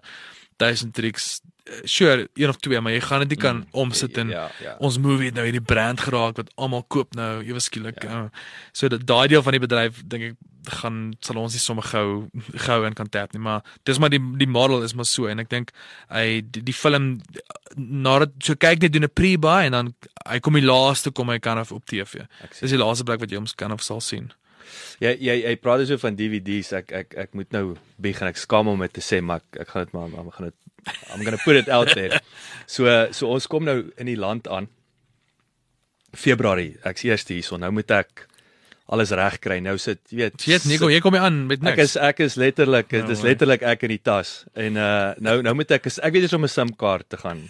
Duisend Tricks uh, sure een of twee, maar jy gaan dit nie kan omsit in ja, ja. ons movie het nou hierdie brand geraak wat almal koop nou ewe skielik. Ja. Ja. Uh, so dat daai deel van die bedryf dink ek gaan sal ons nie sommer gou gou in kan tap nie, maar dis maar die die model is maar so en ek dink hy die, die film nadat so kyk net doen 'n pre-buy en dan hy kom die laaste kom hy kan of op TV. Dis die laaste plek wat jy hom kan of sal sien. Jy jy jy praat so van DVD's. Ek ek ek moet nou begin ek skaam om dit te sê, maar ek, ek gaan dit maar maar gaan dit I'm going to put it out there. So so ons kom nou in die land aan. Februarie. Ek's eers hierso. Nou moet ek alles reg kry. Nou sit, jy weet, Shit, Nico, jy kom hier aan met Ek niks. is ek is letterlik dit No is way. letterlik ek in die tas en uh nou nou moet ek ek weet nie om 'n SIM-kaart te gaan.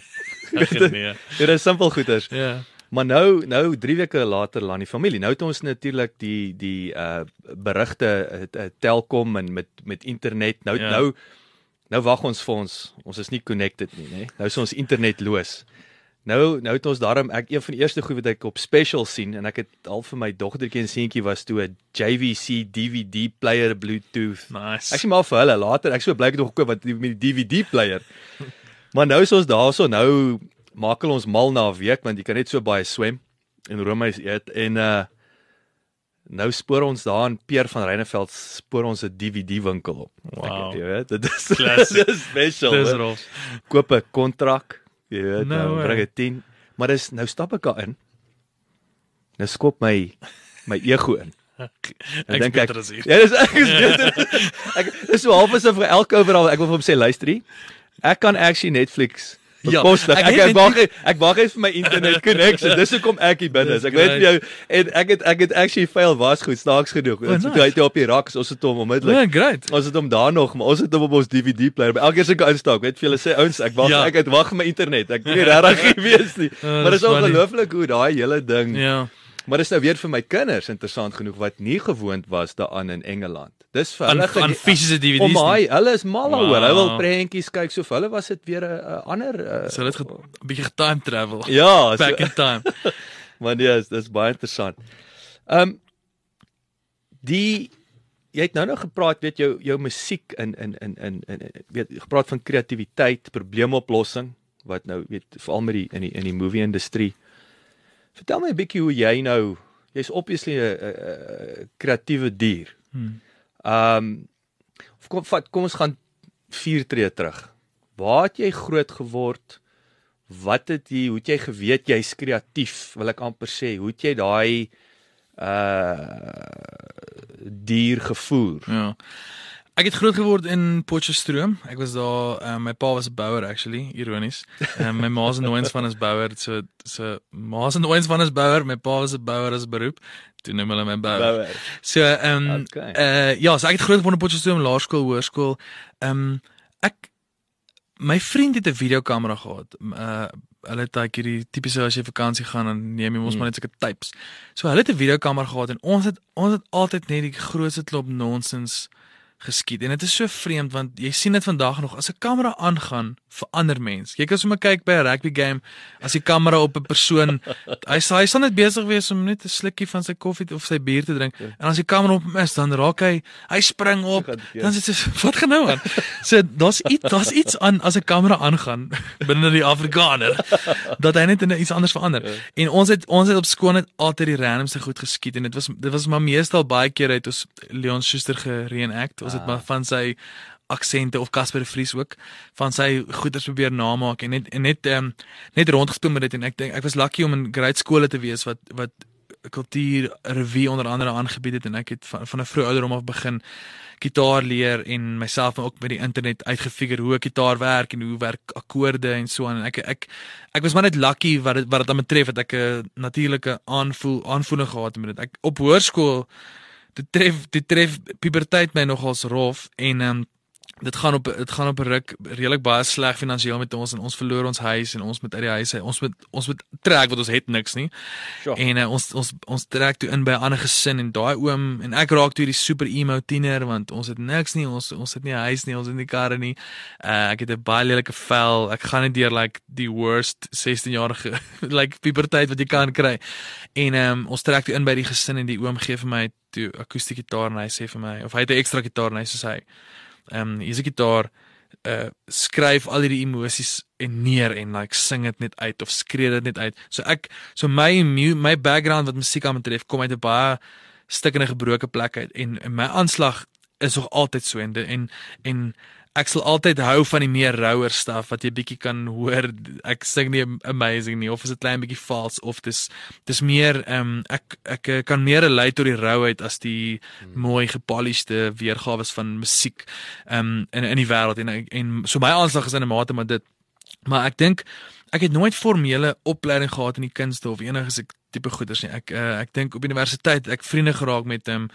nee. Dit is simpel goeders. Ja. Maar nou nou 3 weke later land die familie. Nou het ons natuurlik die die uh berigte uh, Telkom en met met internet. Nou Ja. nou nou wag ons vir ons. Ons is nie connected nie, nê. Nou is ons internetloos. Nou nou het ons daarom ek een van die eerste goed wat ek op special sien en ek het al vir my dogtertjie en seentjie was toe 'n JVC DVD player Bluetooth. Nice. Ek sê maar vir hulle later, ek sou blyk nog gekoop wat met die DVD player. maar nou is ons daarso, nou maak hulle ons mal na 'n week want jy kan net so baie swem en roomys eet en uh nou spoor ons daar in Peer van Reyneveld spoor ons 'n DVD winkel op. Wow. Ek, jy weet, dit is Classic. dit is special. Dis rof. Koop 'n kontrak, jy weet, No nou way. bring dit 10. Maar dis nou stap ek daarin. Nou skop my my ego in. Ek dink is hier. Ja, dis ek is beter. Ek dis so half asof vir elke overal ek wil vir hom sê luister hier. Ek kan actually Netflix Ja, bekostig. ek ek het ek wag ek wag net vir my internet connection. Dis hoekom ek hier binne is. Ek weet vir jou en ek het ek het actually fail was goed snaaks genoeg. Dit nice. het hy het op die rak, ons het hom Ja, onmiddellik. great. Ons het hom daar nog, maar ons het hom op ons DVD player. By elke keer as ek instap, weet vir julle sê ouens, ek wag Ja. ek het wag vir my internet. Ek weet nie regtig gewees nie. Maar dis ongelooflik hoe daai hele ding Ja. Maar dis nou weer vir my kinders interessant genoeg wat nie gewoond was daaraan in Engeland. Dis vir Aan hulle aan fisiese DVD's. Om my, hulle is mal daaroor. Hulle wil Wow. prentjies kyk. So vir hulle was dit weer 'n ander uh, So dit 'n bietjie time travel. Ja, Back so, in time. maar nee, dis dis baie interessant. Ehm um, die jy het nou nog gepraat weet jou jou musiek in in in in, in weet gepraat van kreatiwiteit, probleemoplossing wat nou weet veral met die in die in die movie industrie. Vertel my 'n bietjie hoe jy nou jy's obviously 'n kreatiewe dier. Hmm. Ehm um, kom vat kom ons gaan vier tree terug. Waar het jy groot geword? Wat het jy hoe het jy geweet jy's kreatief? Wil ek amper sê, hoe het jy daai uh dier gevoer? Ja. Ek het groot geword in Potchefstroom. Ek was daar, um, my pa was 'n bouer actually, ironies. Um, my ma se nooit van is bouer, so so ma se nooit van is bouer, my pa was 'n bouer as beroep. Toe noem hulle my bouer. Bouer. So ehm um, Okay. uh ja, so ek het groot geword in Potchefstroom Laerskool, Hoërskool. Ehm um, ek my vriend het 'n videokamera gehad. Uh hulle het daai hierdie tipiese as jy vakansie gaan dan neem jy mos maar net sulke tapes. So hulle het 'n videokamera gehad en ons het ons het altyd net die grootste klop nonsens geskied. En dit is so vreemd want jy sien dit vandag nog as 'n kamera aangaan vir ander mense. Jy kan sommer kyk by 'n rugby game as die kamera op 'n persoon hy hy sal net besig wees om net 'n slukkie van sy koffie of sy bier te drink. En as die kamera op hom is, dan raak hy hy spring op. Dan sê hy wat gaan nou aan? So daar's iets daar's iets aan as 'n kamera aangaan binne die Afrikaner dat hy net in iets anders verander. En ons het ons het op skool net altyd die randomste goed geskiet en dit was dit was maar meestal baie keer uit ons Leon Schuster gereenact was dit maar van sy aksente of Casper Vries ook van sy goeders probeer namaak en net en net um, net rondgespeel met dit en ek dink ek was lucky om in grade skole te wees wat wat kultuur revue onder andere aangebied het en ek het van, van 'n vroeë ouderdom af begin gitaar leer en myself ook by die internet uitgefigure hoe gitaar werk en hoe werk akkoorde en so aan en ek ek ek was maar net lucky wat het, wat dit aan betref dat ek 'n natuurlike aanvoel aanvoeling gehad het met dit. Ek op hoërskool dit tref dit tref puberteit my nogals rof en um, dit gaan op dit gaan op 'n ruk redelik baie sleg finansiëel met ons en ons verloor ons huis en ons moet uit die huis uit ons moet ons moet trek want ons het niks nie. Sure. En uh, ons ons ons trek toe in by 'n ander gesin en daai oom en ek raak toe die super emo tiener want ons het niks nie ons ons het nie 'n huis nie ons het nie karre nie. Uh, ek het 'n baie lelike vel. Ek gaan net deur like die worst 16 jarige like puberteit wat jy kan kry. En um, ons trek toe in by die gesin en die oom gee vir my toe akoestiese gitaar en hy sê vir my of hy het 'n ekstra gitaar en hy sê hy ehm um, hier's 'n gitaar uh skryf al hierdie emosies en neer en like sing dit net uit of skree dit net uit. So ek so my my background wat musiek aan betref kom uit 'n baie stikkende gebroke plek uit en, en my aanslag is nog altyd so en en en ek sal altyd hou van die meer rouer stuff wat jy bietjie kan hoor. Ek sing nie amazing nie of is dit klein bietjie vals of dis dis meer ehm um, ek ek kan meer relate tot die rouheid as die hmm. mooi gepolished weergawe van musiek ehm um, in in die wêreld en en so my aanslag is in 'n mate maar dit maar ek dink ek het nooit formele opleiding gehad in die kunste of enige tipe goeders nie. Ek uh, ek dink op universiteit ek vriende geraak met ehm um,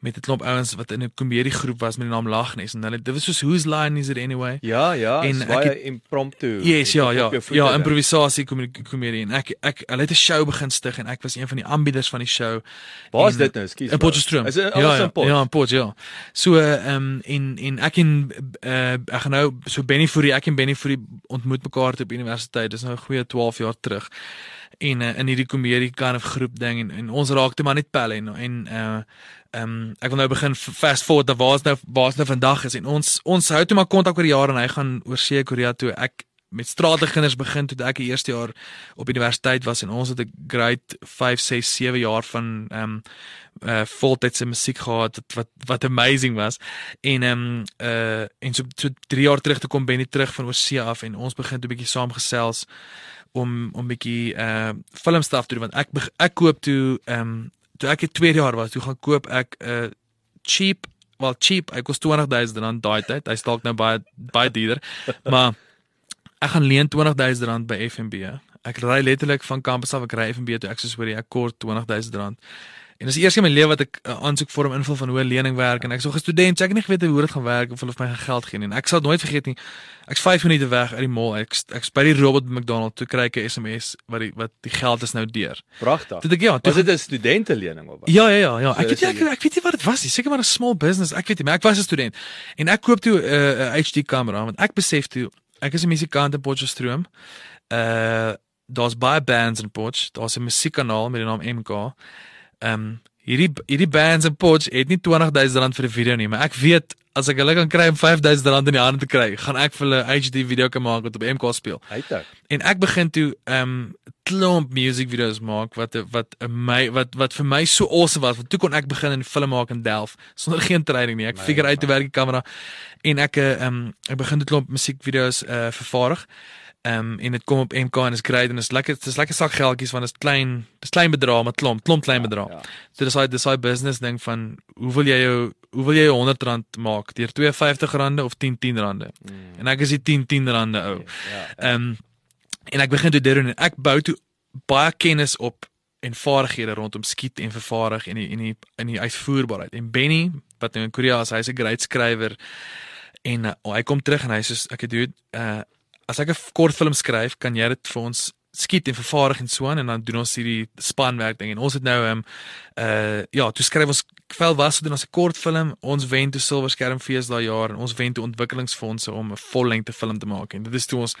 met 'n klomp ouens wat in 'n komedie groep was met die naam Lagnes en hulle dit was soos who's line is it anyway? Ja, ja, en baie het, impromptu. Yes, ja, ja. Ja, improvisasie komedie en ek ek hulle het 'n show begin stig en ek was een van die aanbieders van die show. Waar is dit nou? Skus. In Potchefstroom. Is dit alles ja, in Pot? Ja, in Pot, ja. So ehm um, en en ek en uh, ek gaan nou so Benny Fourie, ek en Benny Fourie ontmoet mekaar op universiteit. Dis nou 'n goeie 12 jaar terug en uh, in hierdie komedie kind of groep ding en, en ons raakte maar net pelle en en uh ehm um, ek wil nou begin fast forward dat waar's nou waar's nou vandag is. En ons ons hou toe maar kontak oor die jare en hy gaan oor see Korea toe. Ek met straatkinders begin toe ek die eerste jaar op universiteit was en ons het 'n grade 5 6 7 jaar van ehm um, uh voltydse musiek gehad wat wat, amazing was. En ehm um, uh en so so 3 jaar terug toe kom Benny terug van oorsee af en ons begin 'n bietjie saamgesels om om bietjie uh filmstaf te doen. Want ek ek koop toe ehm um, toe ek 'n tweede jaar was, toe gaan koop ek 'n uh, cheap, wel cheap, ek kos 20000 rand daai tyd. Hy stalk nou baie baie duurder. maar ek gaan leen 20000 rand by FNB. Ek ry letterlik van kampus af ek ry FNB toe ek sê hoor ek kort 20000 rand. En dis eers in my lewe wat ek 'n uh, aansoekvorm invul van hoe 'n lening werk en ek so 'n student, so ek het nie geweet hoe dit gaan werk of hulle vir my geld gee nie. En ek sal nooit vergeet nie. Ek's 5 minute weg uit die mall. Ek ek's by die robot by McDonald toe kry ek 'n SMS wat die wat die geld is nou deur. Pragtig. Dit ek ja, toe, was dit 'n studentelening of wat? Ja, ja, ja, ja. So, ek weet ek, ek weet nie wat dit was nie. Seker maar 'n small business. Ek weet nie, maar ek was 'n student. En ek koop toe 'n uh, uh, HD kamera want ek besef toe ek is 'n musikant in Potchefstroom. Uh daar's baie bands in Potch. Daar's 'n musiekkanaal met die naam MK. Ehm um, hierdie hierdie bands in Potch het nie 20000 rand vir 'n video nie, maar ek weet as ek hulle kan kry om 5000 rand in die hande te kry, gaan ek vir hulle HD video kan maak wat op MK speel. Uitak. En ek begin toe ehm um, klomp music videos maak wat wat my wat wat vir my so awesome was. Want toe kon ek begin in film maak in Delft sonder geen training nie. Ek figure uit hoe werk die kamera en ek ehm um, ek begin dit klomp musiek videos uh, vervaardig. Ehm um, en dit kom op MK en is great en is lekker dis lekker sak geldjies want is klein dis klein bedrag maar klomp klomp klein ja, bedrag. Ja, ja. So dis daai dis daai business ding van hoe wil jy jou hoe wil jy jou 100 rand maak deur 52 rande of 10 10 rande. Mm. En ek is die 10 10 rande ou. Ja, ja. Ehm ja, um, en ek begin toe dit doen en ek bou toe baie kennis op en vaardighede rondom skiet en vervaardig en die en die in die uitvoerbaarheid. En Benny wat nou in Korea is, hy's 'n great skrywer En uh, hy kom terug en hy sê ek het doen uh as ek 'n kort film skryf, kan jy dit vir ons skiet en vervaardig en so aan en dan doen ons hierdie spanwerk ding. En ons het nou ehm um, uh ja, toe skryf ons vel was dit ons 'n kort film, ons wen toe Silver Skerm Fees daai jaar en ons wen toe ontwikkelingsfondse om 'n vollengte film te maak. En dit is toe ons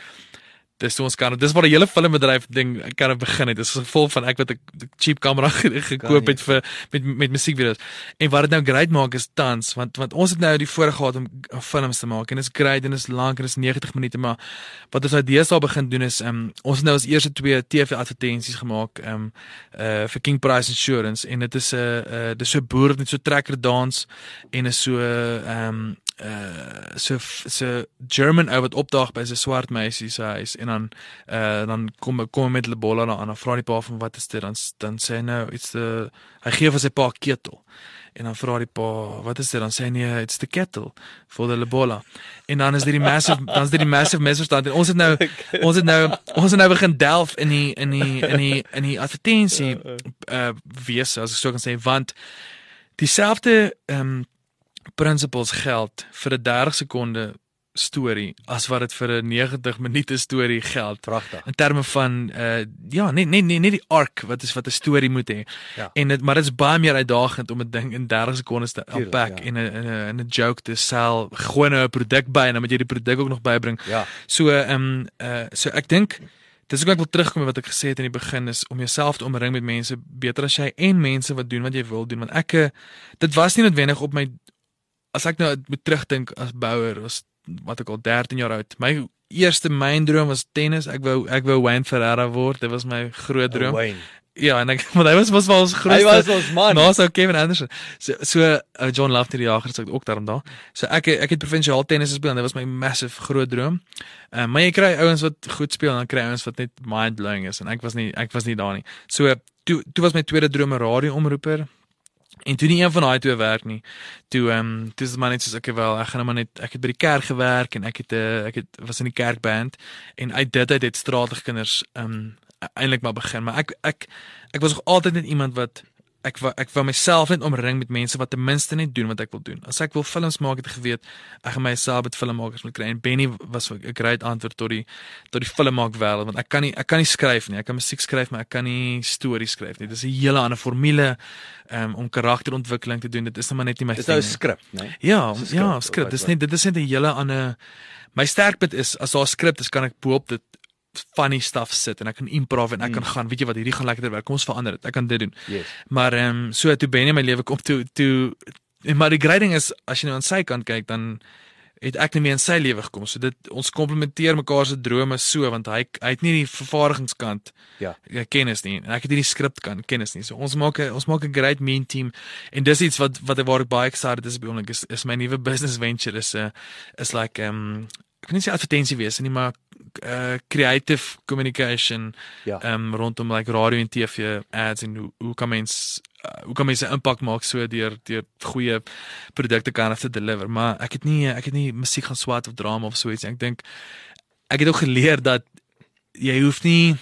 dis toe ons kan dis waar die hele filmbedryf ding kan begin het. Dis gevolg van ek wat 'n cheap kamera gekoop het vir met met musiekvideo's. En wat dit nou great maak is tans want want ons het nou die voorreg gehad om films te maak en dit is great en dit is lank en dit is 90 minute maar wat ons nou deesdae begin doen is um, ons het nou ons eerste twee TV advertensies gemaak um uh vir King Price Insurance en dit is 'n uh, uh, dis so boer net so trekker dans en is so um uh so so German ou wat opdaag by sy swart meisie se huis en dan uh dan kom kom met hulle bolle na aan en vra die pa van wat is dit? Dan dan sê hy nou it's the hy gee vir sy pa ketel. En dan vra die pa wat is dit? Dan sê hy nee it's the kettle. For the lebola en dan is dit die massive dan is dit die massive misverstand. En ons het nou ons het nou ons het nou begin delf in die in die in die in die advertensie uh wees as ek so kan sê want dieselfde ehm um, principles geld vir 'n 30 sekonde storie as wat dit vir 'n 90 minute storie geld. Pragtig. In terme van uh ja, nee nee nee nee die arc wat is wat 'n storie moet hê. Ja. En dit maar dit is baie meer uitdagend om 'n ding in 30 sekondes te unpack ja. en 'n 'n 'n joke te sell, gewoon 'n produk by en dan moet jy die produk ook nog bybring. Ja. So ehm um, uh so ek dink dis ook ek wil terugkom met wat ek gesê het in die begin is om jouself te omring met mense beter as jy en mense wat doen wat jy wil doen want ek eh, dit was nie noodwendig op my as ek nou moet terugdink as bouer was wat ek al 13 jaar oud. My eerste myn droom was tennis. Ek wou ek wou Wayne Ferreira word. Dit was my groot droom. Wayne. Ja, en ek want hy was was wel ons Hy grootste. was ons man. Nou so Kevin Anderson. So so uh, John Love die jager sê ook daarom daar. So ek ek het provinsiaal tennis gespeel en dit was my massive groot droom. Uh, maar jy kry ouens wat goed speel en dan kry ouens wat net mind blowing is en ek was nie ek was nie daar nie. So toe toe was my tweede droom 'n radioomroeper. En toe nie een van daai twee werk nie. Toe ehm um, toe is dit maar net soos ek wel, ek gaan nou maar net ek het by die kerk gewerk en ek het 'n uh, ek het was in die kerkband en uit dit uit het stratige kinders ehm um, eintlik maar begin, maar ek ek ek was nog altyd net iemand wat ek wou ek wou myself net omring met mense wat ten minste net doen wat ek wil doen. As ek wil films maak, het ek geweet ek gaan myself met filmmakers moet kry en Benny was 'n great antwoord tot die tot die filmmaak wêreld want ek kan nie ek kan nie skryf nie. Ek kan musiek skryf, maar ek kan nie stories skryf nie. Dit is 'n hele ander formule um, om karakterontwikkeling te doen. Dit is nou maar net nie my Dis nou 'n ding skrip, né? Ja, Dis 'n ja, skrip, Dis net dit is net 'n hele ander my sterkpunt is as daar 'n skrip is, kan ek bo-op dit funny stuff sit en ek kan improv en ek kan gaan, weet jy wat, hierdie gaan lekkerder werk. Kom ons verander dit. Ek kan dit doen. Yes. Maar ehm um, so toe Benny in my lewe kom toe toe en maar die grading is as jy nou aan sy kant kyk dan het ek nie meer in sy lewe gekom. So dit ons komplementeer mekaar se drome so want hy hy het nie die vervaardigingskant Ja. ja, kennis nie en ek het nie die skrip kan kennis nie. So ons maak 'n ons maak 'n great mean team en dis iets wat wat waar ek baie excited is by is, is my nuwe business venture is 'n uh, is like um, ek kan nie sê advertensie wees nie maar uh creative communication Ja. um, rondom like radio en TV ads en hoe hoe kan mens uh, hoe kan mense impak maak so deur deur goeie produkte kan af te deliver maar ek het nie ek het nie musiek gaan swat of drama of so iets ek dink ek het ook geleer dat jy hoef nie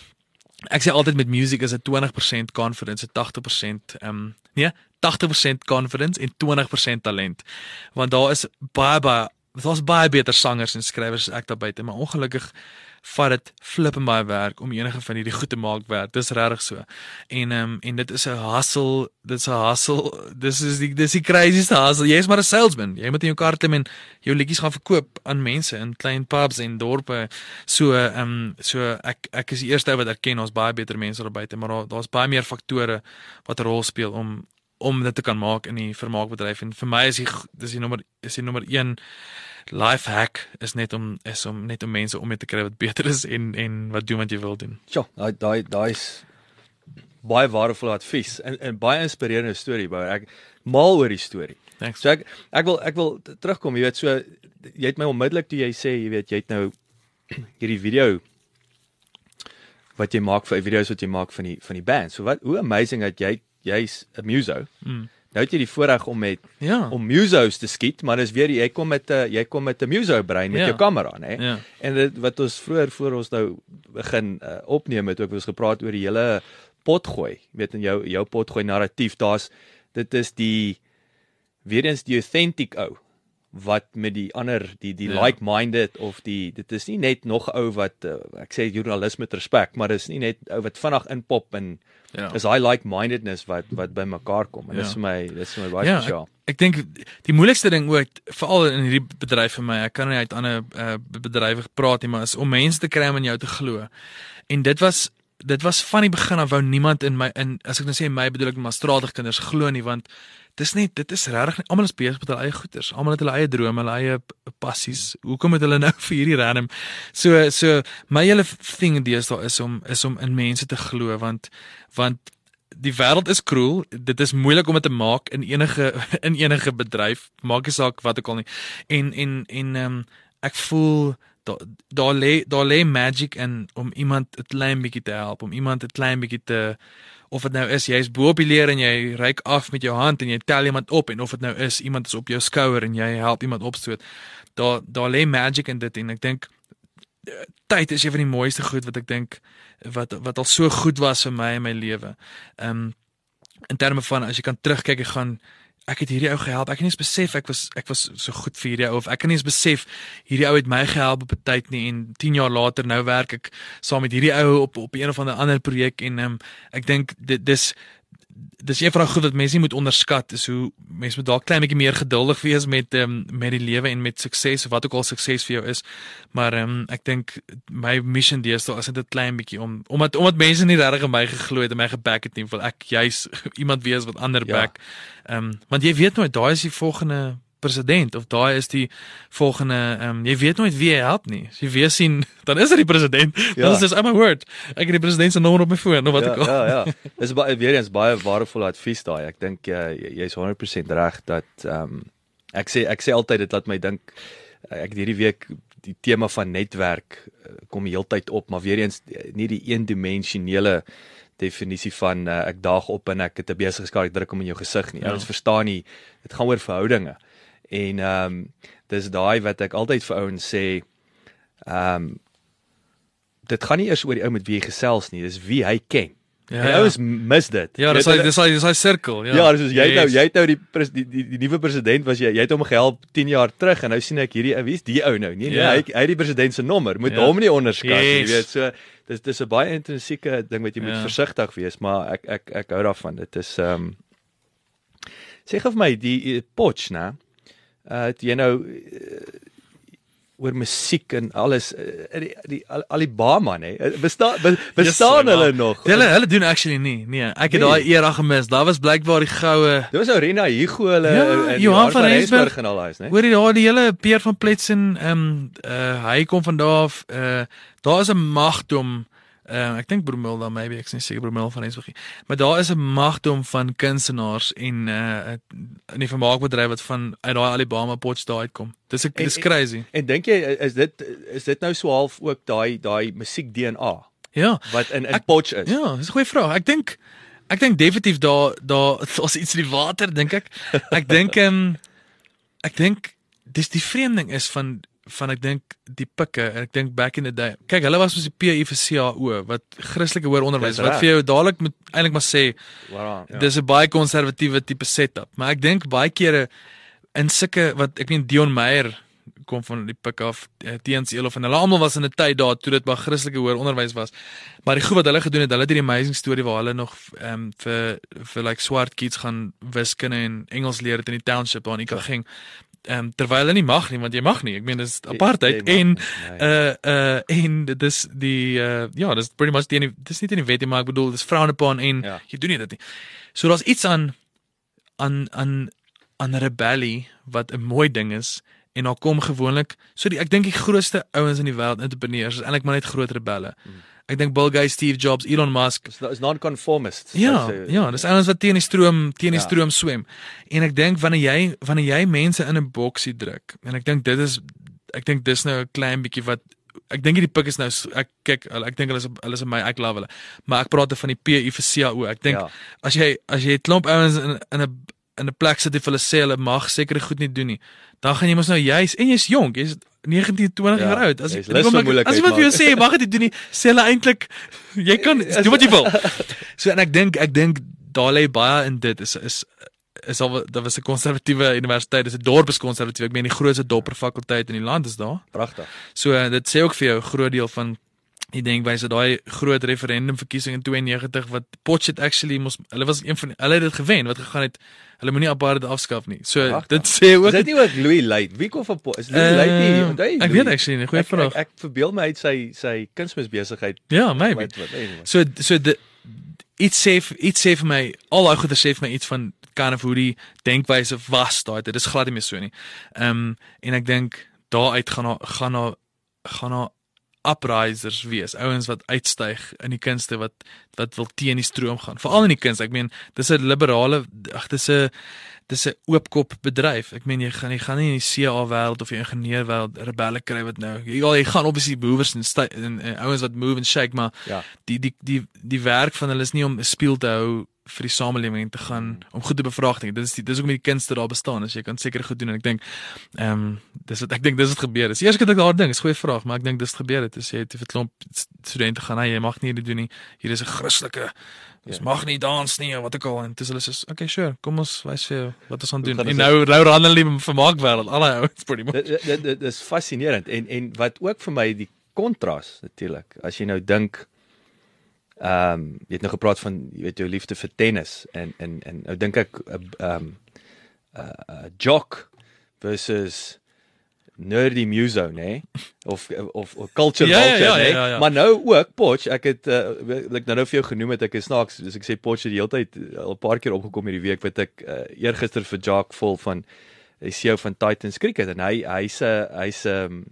ek sê altyd met music is 'n 20% confidence, 'n 80% ehm um, nee, 80% confidence en 20% talent. Want daar is baie baie daar's baie beter sangers en skrywers as ek daar buite, maar ongelukkig vat dit flip en baie werk om enige van hierdie goed te maak werk. Dis regtig so. En ehm um, en dit is 'n hustle, dit is 'n hustle. Dis is die dis die craziest hustle. Jy is maar 'n salesman. Jy moet in jou kar klim en jou liedjies gaan verkoop aan mense in klein pubs en dorpe. So ehm um, so ek ek is die eerste wat erken ons baie beter mense daar buite, maar daar daar's baie meer faktore wat 'n rol speel om om dit te kan maak in die vermaakbedryf en vir my is die dis die nommer is die nommer 1 life hack is net om is om net om mense om mee te kry wat beter is en en wat doen wat jy wil doen. Ja, daai daai daai's baie waardevolle advies en en baie inspirerende storie, bou. Ek mal oor die storie. Thanks. So ek ek wil ek wil terugkom, jy weet, so jy het my onmiddellik toe jy sê, jy weet, jy het nou hierdie video wat jy maak vir video's wat jy maak van die van die band. So wat hoe amazing dat jy jy's 'n muso. Mm. Nou het jy die voorreg om met Ja. om musos te skiet, maar dis weer jy kom met 'n jy kom met 'n muso brein met Ja. jou kamera, nê? Ja. En dit wat ons vroeër voor ons nou begin uh, opneem het ook ons gepraat oor die hele potgooi. Weet in jou jou potgooi narratief, daar's dit is die weer eens die authentic ou wat met die ander die die Ja. like-minded of die dit is nie net nog ou wat uh, ek sê journalisme met respek, maar dis nie net ou wat vinnig inpop en Ja. is daai like-mindedness wat wat by mekaar kom. En Ja. dis vir my dis vir my baie Ja, spesiaal. Ek dink die moeilikste ding ook veral in hierdie bedryf vir my, ek kan nie uit ander uh, bedrywe praat nie, maar is om mense te kry om in jou te glo. En dit was dit was van die begin af wou niemand in my in as ek nou sê my bedoel ek maar stratige kinders glo nie want dis net dit is regtig almal is besig met hulle eie goeders. Almal het hulle eie drome, hulle eie passies. Hoekom het hulle nou vir hierdie random so so my hele ding deesdae is om is om in mense te glo want want die wêreld is cruel. Dit is moeilik om dit te maak in enige in enige bedryf. Maak nie saak wat ook al nie. En en en ehm um, ek voel daar daar lê daar lê magic in om iemand 'n klein bietjie te help, om iemand 'n klein bietjie te of dit nou is jy's bo op die leer en jy reik af met jou hand en jy tel iemand op en of dit nou is iemand is op jou skouer en jy help iemand opstoot. Daar daar lê magic in dit en ek dink eh, tyd is een van die mooiste goed wat ek dink wat wat al so goed was vir my in my lewe. Ehm um, in terme van as jy kan terugkyk en gaan ek het hierdie ou gehelp. Ek het nie eens besef ek was ek was so goed vir hierdie ou of ek kan nie eens besef hierdie ou het my gehelp op 'n tyd nie en 10 jaar later nou werk ek saam met hierdie ou op op een of ander ander projek en um, ek dink dit dis dis een van daai goed wat mense nie moet onderskat is hoe mense moet dalk klein bietjie meer geduldig wees met um, met die lewe en met sukses of wat ook al sukses vir jou is. Maar um, ek dink my mission deesdae is net 'n klein bietjie om omdat omdat mense nie regtig in my geglo het en my geback het nie, wil ek juis iemand wees wat ander Ja. back. Ehm um, want jy weet nooit daai is die volgende president of daai is die volgende ehm um, jy weet nooit wie hy help nie. As jy weer sien, dan is dit die president. Ja. Dan is dit I'm a word. Ek het die president se nommer op my foon of wat ja, ook al. ja, ja. Dis baie weer eens baie waardevolle advies daai. Ek dink uh, jy's 100% reg dat ehm um, ek sê ek sê altyd dit laat my dink ek hierdie week die tema van netwerk uh, kom heeltyd op, maar weer eens eh, nie die eendimensionele definisie van uh, ek daag op en ek het 'n besigheidskaart ek druk hom in jou gesig nie. Ja. Ons verstaan nie. Dit gaan oor verhoudinge. En ehm um, dis daai wat ek altyd vir ouens sê ehm um, dit gaan nie eers oor die ou met wie jy gesels nie, dis wie hy ken. Ja, en ja. ouens mis dit. Ja, dis hy dis hy dis hy sirkel, ja. Ja, dis jy yes. nou Yes. jy het nou die die die, die nuwe president was jy jy het hom gehelp 10 jaar terug en nou sien ek hierdie wie's die ou nou? Nee, nee, Ja. hy hy het die president se nommer. Moet Ja. hom nie onderskat nie, Yes. jy weet. So dis dis 'n baie intrinsieke ding wat jy moet Ja. versigtig wees, maar ek ek ek hou daarvan. Dit is ehm um, Sê gou vir my die uh, Potch, né? Uh jy nou uh, oor musiek en alles uh, die, die Al- Alibama nê bestaan be, bestaan Yes, hulle nog Hulle hulle doen actually nie. Nee, ek het Nee. daai era gemis. Daar was blykbaar die goue Dit was ou Rena Hugo hulle Ja, en- en Johan van Rensburg en al daai nê Hoor jy daar die hele Peer van Pletsen ehm um, uh hy kom van daar af. Uh daar is 'n magdom uh ek dink Bromel dan maybe ek is nie seker Bromel van Rensburg nie. Maar daar is 'n magdom van kunstenaars en uh in die vermaakbedryf wat van uit daai Alabama pots daar uitkom. Dis ek En- dis en- crazy. En dink jy is dit is dit nou so half ook daai daai musiek DNA Ja. wat in in Ek- Potch is? Ja, dis 'n goeie vraag. Ek dink ek dink definitief daar daar was iets in die water dink ek. Ek dink ehm um, ek dink dis die vreemding is van van ek dink die pikke en ek dink back in the day. Kyk, hulle was mos die PE vir CAO wat Christelike hoër onderwys wat vir jou dadelik moet eintlik maar sê Wow. ja. dis 'n baie konservatiewe tipe setup. Maar ek dink baie kere in sulke wat ek meen Dion Meyer kom van die pik af eh, teens Elof en hulle almal was in 'n tyd daar toe dit maar Christelike hoër onderwys was. Maar die goed wat hulle gedoen het, hulle het hierdie amazing storie waar hulle nog ehm um, vir vir like swart kids gaan wiskunde en Engels leer het in die township daar in Ikageng. Ehm um, terwyl hulle nie mag nie want jy mag nie. Ek meen dis apartheid jy mag en nie, nee. uh uh en dis die uh ja, dis pretty much die dis nie in die wet nie, maar ek bedoel dis frowned upon en Ja. jy doen nie dit nie. So daar's iets aan aan aan aan rebellie wat 'n mooi ding is en daar kom gewoonlik so die ek dink die grootste ouens in die wêreld entrepreneurs is eintlik maar net groot rebelle. Ek dink Bill Gates, Steve Jobs, Elon Musk. Is is non-conformist. Ja, ja, dis ouens wat teen die stroom teen die Ja. stroom swem. En ek dink wanneer jy wanneer jy mense in 'n boksie druk en ek dink dit is ek dink dis nou 'n klein bietjie wat ek dink hierdie pik is nou so- ek kyk hulle- ek dink hulle is hulle is my ek love hulle. Maar ek praat van die PU vir CAO. Ek dink Ja. as jy as jy 'n klomp ouens in in 'n in 'n plek sit vir hulle sê hulle mag sekere goed nie doen nie, dan gaan jy mos nou juis en jy's jonk, jy's 19, 20 Ja, jaar oud. As jy vir as iemand vir jou maar- sê jy mag dit doen nie, sê hulle eintlik jy kan doen wat jy wil. So en ek dink ek dink daar lê baie in dit is is is al daar was 'n konservatiewe universiteit, dis 'n dorp is konservatief. Ek meen die grootste dopper fakulteit in die land is daar. Pragtig. So dit sê ook vir jou 'n groot deel van die denkwyse daai groot referendum verkiesing in 92 wat Potchefstroom actually mos hulle was een van hulle het dit gewen wat gegaan het hulle moenie apartheid afskaf nie. So Pragtig. dit sê ook Is dit nie ook Louis Luyt? Wie kom van Po- is Louis Luyt nie? Eh, Onthou jy Ek weet actually nie, goeie Ek, vraag. ek, ek verbeel my uit sy sy kunsmisbesigheid. Ja, maybe. Wat wat anyway. So so die iets sê iets sê vir my al daai goeie sê vir my iets van kind of hoe die denkwyse was daai dit is glad nie meer so nie. Ehm um, en ek dink daaruit gaan daar gaan daar gaan daar uprisers wees, ouens wat uitstyg in die kunste wat wat wil teen die stroom gaan. Veral in die kuns. Ek meen, dis 'n liberale ag dis 'n dis 'n oopkop bedryf. Ek meen jy gaan jy gaan nie in die CA wêreld of die ingenieur wêreld rebelle kry wat nou. Ja, jy gaan obviously movers en, stu- en, en ouens wat move and shake, maar Ja. die die die die werk van hulle is nie om 'n speel te hou vir die samelewing en te gaan om goed te bevraagting. Dit is die, dis ook met die kunste daar bestaan. As jy kan seker goed doen en ek dink ehm um, dis wat ek dink dis wat gebeur. Dis eers ek ek daar ding, is 'n goeie vraag, maar ek dink dis wat gebeur het. As jy het 'n klomp studente gaan, hey, jy mag nie hierdie doen nie. Hier is 'n Christelike Ons Ja. mag nie dans nie of wat ook al en dis hulle sê, "Okay, sure, kom ons wys vir jou wat ons gaan Hoe doen." En nou nou randel die vermaakwêreld, al die ouens pretty much. Dit dit dit is fascinerend en en wat ook vir my die kontras natuurlik. As jy nou dink ehm um, jy het nou gepraat van jy weet jou liefde vir tennis en en en nou dink ek eh, ehm um, 'n uh, uh, jock versus nerdy muso, nê? Of of of culture Ja, ja, vulture, ja, nê? ja, ja. Maar nou ook Potch, ek het uh, ek nou nou vir jou genoem het ek is snaaks, dus ek sê Potch het die hele tyd uh, al 'n paar keer opgekom hierdie week wat ek uh, eergister vir Jock vol van die CEO van Titans Cricket en hy hy's 'n hy's 'n um,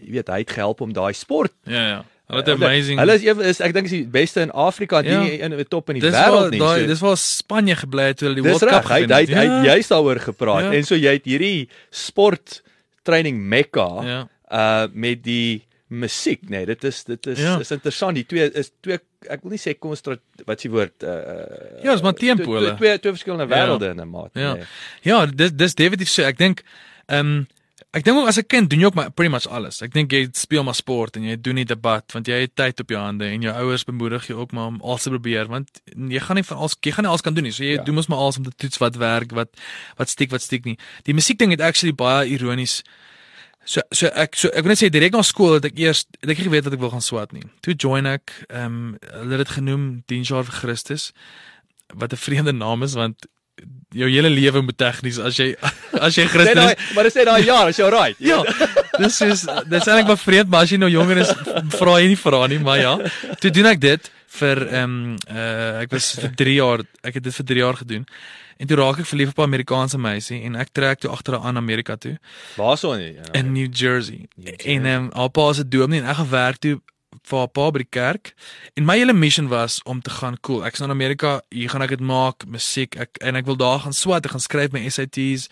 jy weet hy het gehelp om daai sport Ja, ja. Het amazing. Hulle is is ek dink is die beste in Afrika, Ja. nie in die top in die Dis waar wêreld nie. daai So- dis waar Spanje gebly het toe hulle die Dis World reg. Cup gewen hy het. hy Ja. jy's daaroor gepraat Ja. en so jy het hierdie sport training mekka Ja. uh met die musiek, nee, dit is dit is Ja. is interessant. Die twee is twee ek wil nie sê konstra wat s'ie woord uh Ja, dis maar teempole. Twee, twee, twee verskillende Ja. wêrelde in 'n maat. Ja. nee. Ja, dis dis definitief so. Ek dink ehm um, ek dink ook as 'n kind doen jy ook maar pretty much alles. Ek dink jy speel maar sport en jy doen nie debat want jy het tyd op jou hande en jou ouers bemoedig jou ook maar om alles te probeer want jy gaan nie van alles jy gaan nie alles kan doen nie. So jy Ja. doen mos maar alles om te toets wat werk, wat wat stiek, wat stiek nie. Die musiek ding het actually baie ironies So so ek so ek wil net sê direk na skool het ek eers het ek geweet wat ek wil gaan swat nie. Toe join ek ehm um, hulle het dit genoem 10 jaar vir Christus wat 'n vreemde naam is want jou hele lewe moet tegnies as jy as jy Christen daai is. maar dis net daai jaar, as jy right. Ja. Dis is dis eintlik maar vreemd maar as jy nou jonger is vra jy nie vra nie maar ja. Toe doen ek dit vir ehm um, uh ek was vir 3 jaar ek het dit vir 3 jaar gedoen. En toe raak ek verlief op 'n Amerikaanse meisie en ek trek toe agter haar aan Amerika toe Waarso. Ja. in New Jersey. New Jersey. En ehm um, haar pa 'n dominee en ek gaan werk toe vir haar pa by die kerk. En my hele mission was om te gaan cool. Ek's nou in Amerika, hier gaan ek dit maak, musiek. Ek en ek wil daar gaan swat, ek gaan skryf my SATs.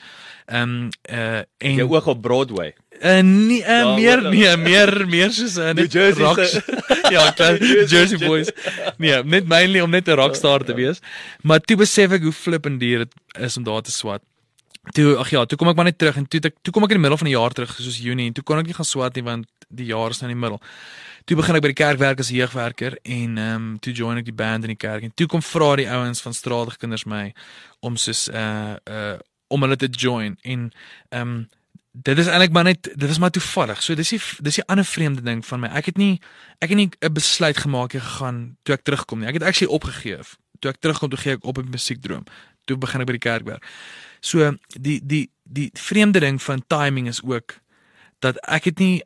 Ehm um, uh en Jou oog op Broadway. uh, nie uh, Waar- meer waar- nee, meer meer soos 'n New Jersey rock. se- ja, klaar, New Jersey- Jersey boys. Nee, net mainly om net 'n rockstar te wees. Maar toe besef ek hoe flippend duur dit is om daar te swat. Toe ag ja, toe kom ek maar net terug en toe toe kom ek in die middel van die jaar terug soos Junie en toe kon ek nie gaan swat nie want die jaar is nou in die middel. Toe begin ek by die kerk werk as jeugwerker en ehm um, toe join ek die band in die kerk en toe kom vra die ouens van Stradige Kinders my om soos uh uh om hulle te join en ehm um, dit is eintlik maar net dit was maar toevallig. So dis die dis die ander vreemde ding van my. Ek het nie ek het nie 'n besluit gemaak hier gegaan toe ek terugkom nie. Ek het actually opgegee. Toe ek terugkom toe gee ek op met musiekdroom. Toe begin ek by die kerk werk. So die die die vreemde ding van timing is ook dat ek het nie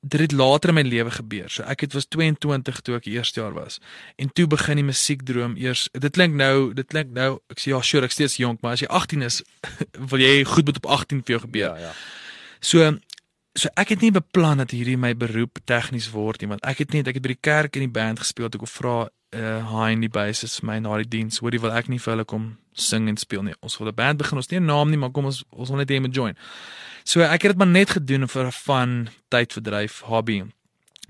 dit het later in my lewe gebeur. So ek het was 22 toe ek eerste jaar was. En toe begin die musiekdroom eers. Dit klink nou, dit klink nou, ek sê ja, sure, ek steeds jonk, maar as jy 18 is, wil jy goed moet op 18 vir jou gebeur. Ja, ja. So so ek het nie beplan dat hierdie my beroep tegnies word nie, want ek het net ek het by die kerk in die band gespeel toe ek vra uh hy in die basis my na die diens, hoorie wil ek nie vir hulle kom sing en speel nie. Ons wil 'n band begin, ons het nie 'n naam nie, maar kom ons ons wil net hê moet join. So ek het dit maar net gedoen vir 'n fun tydverdryf hobby.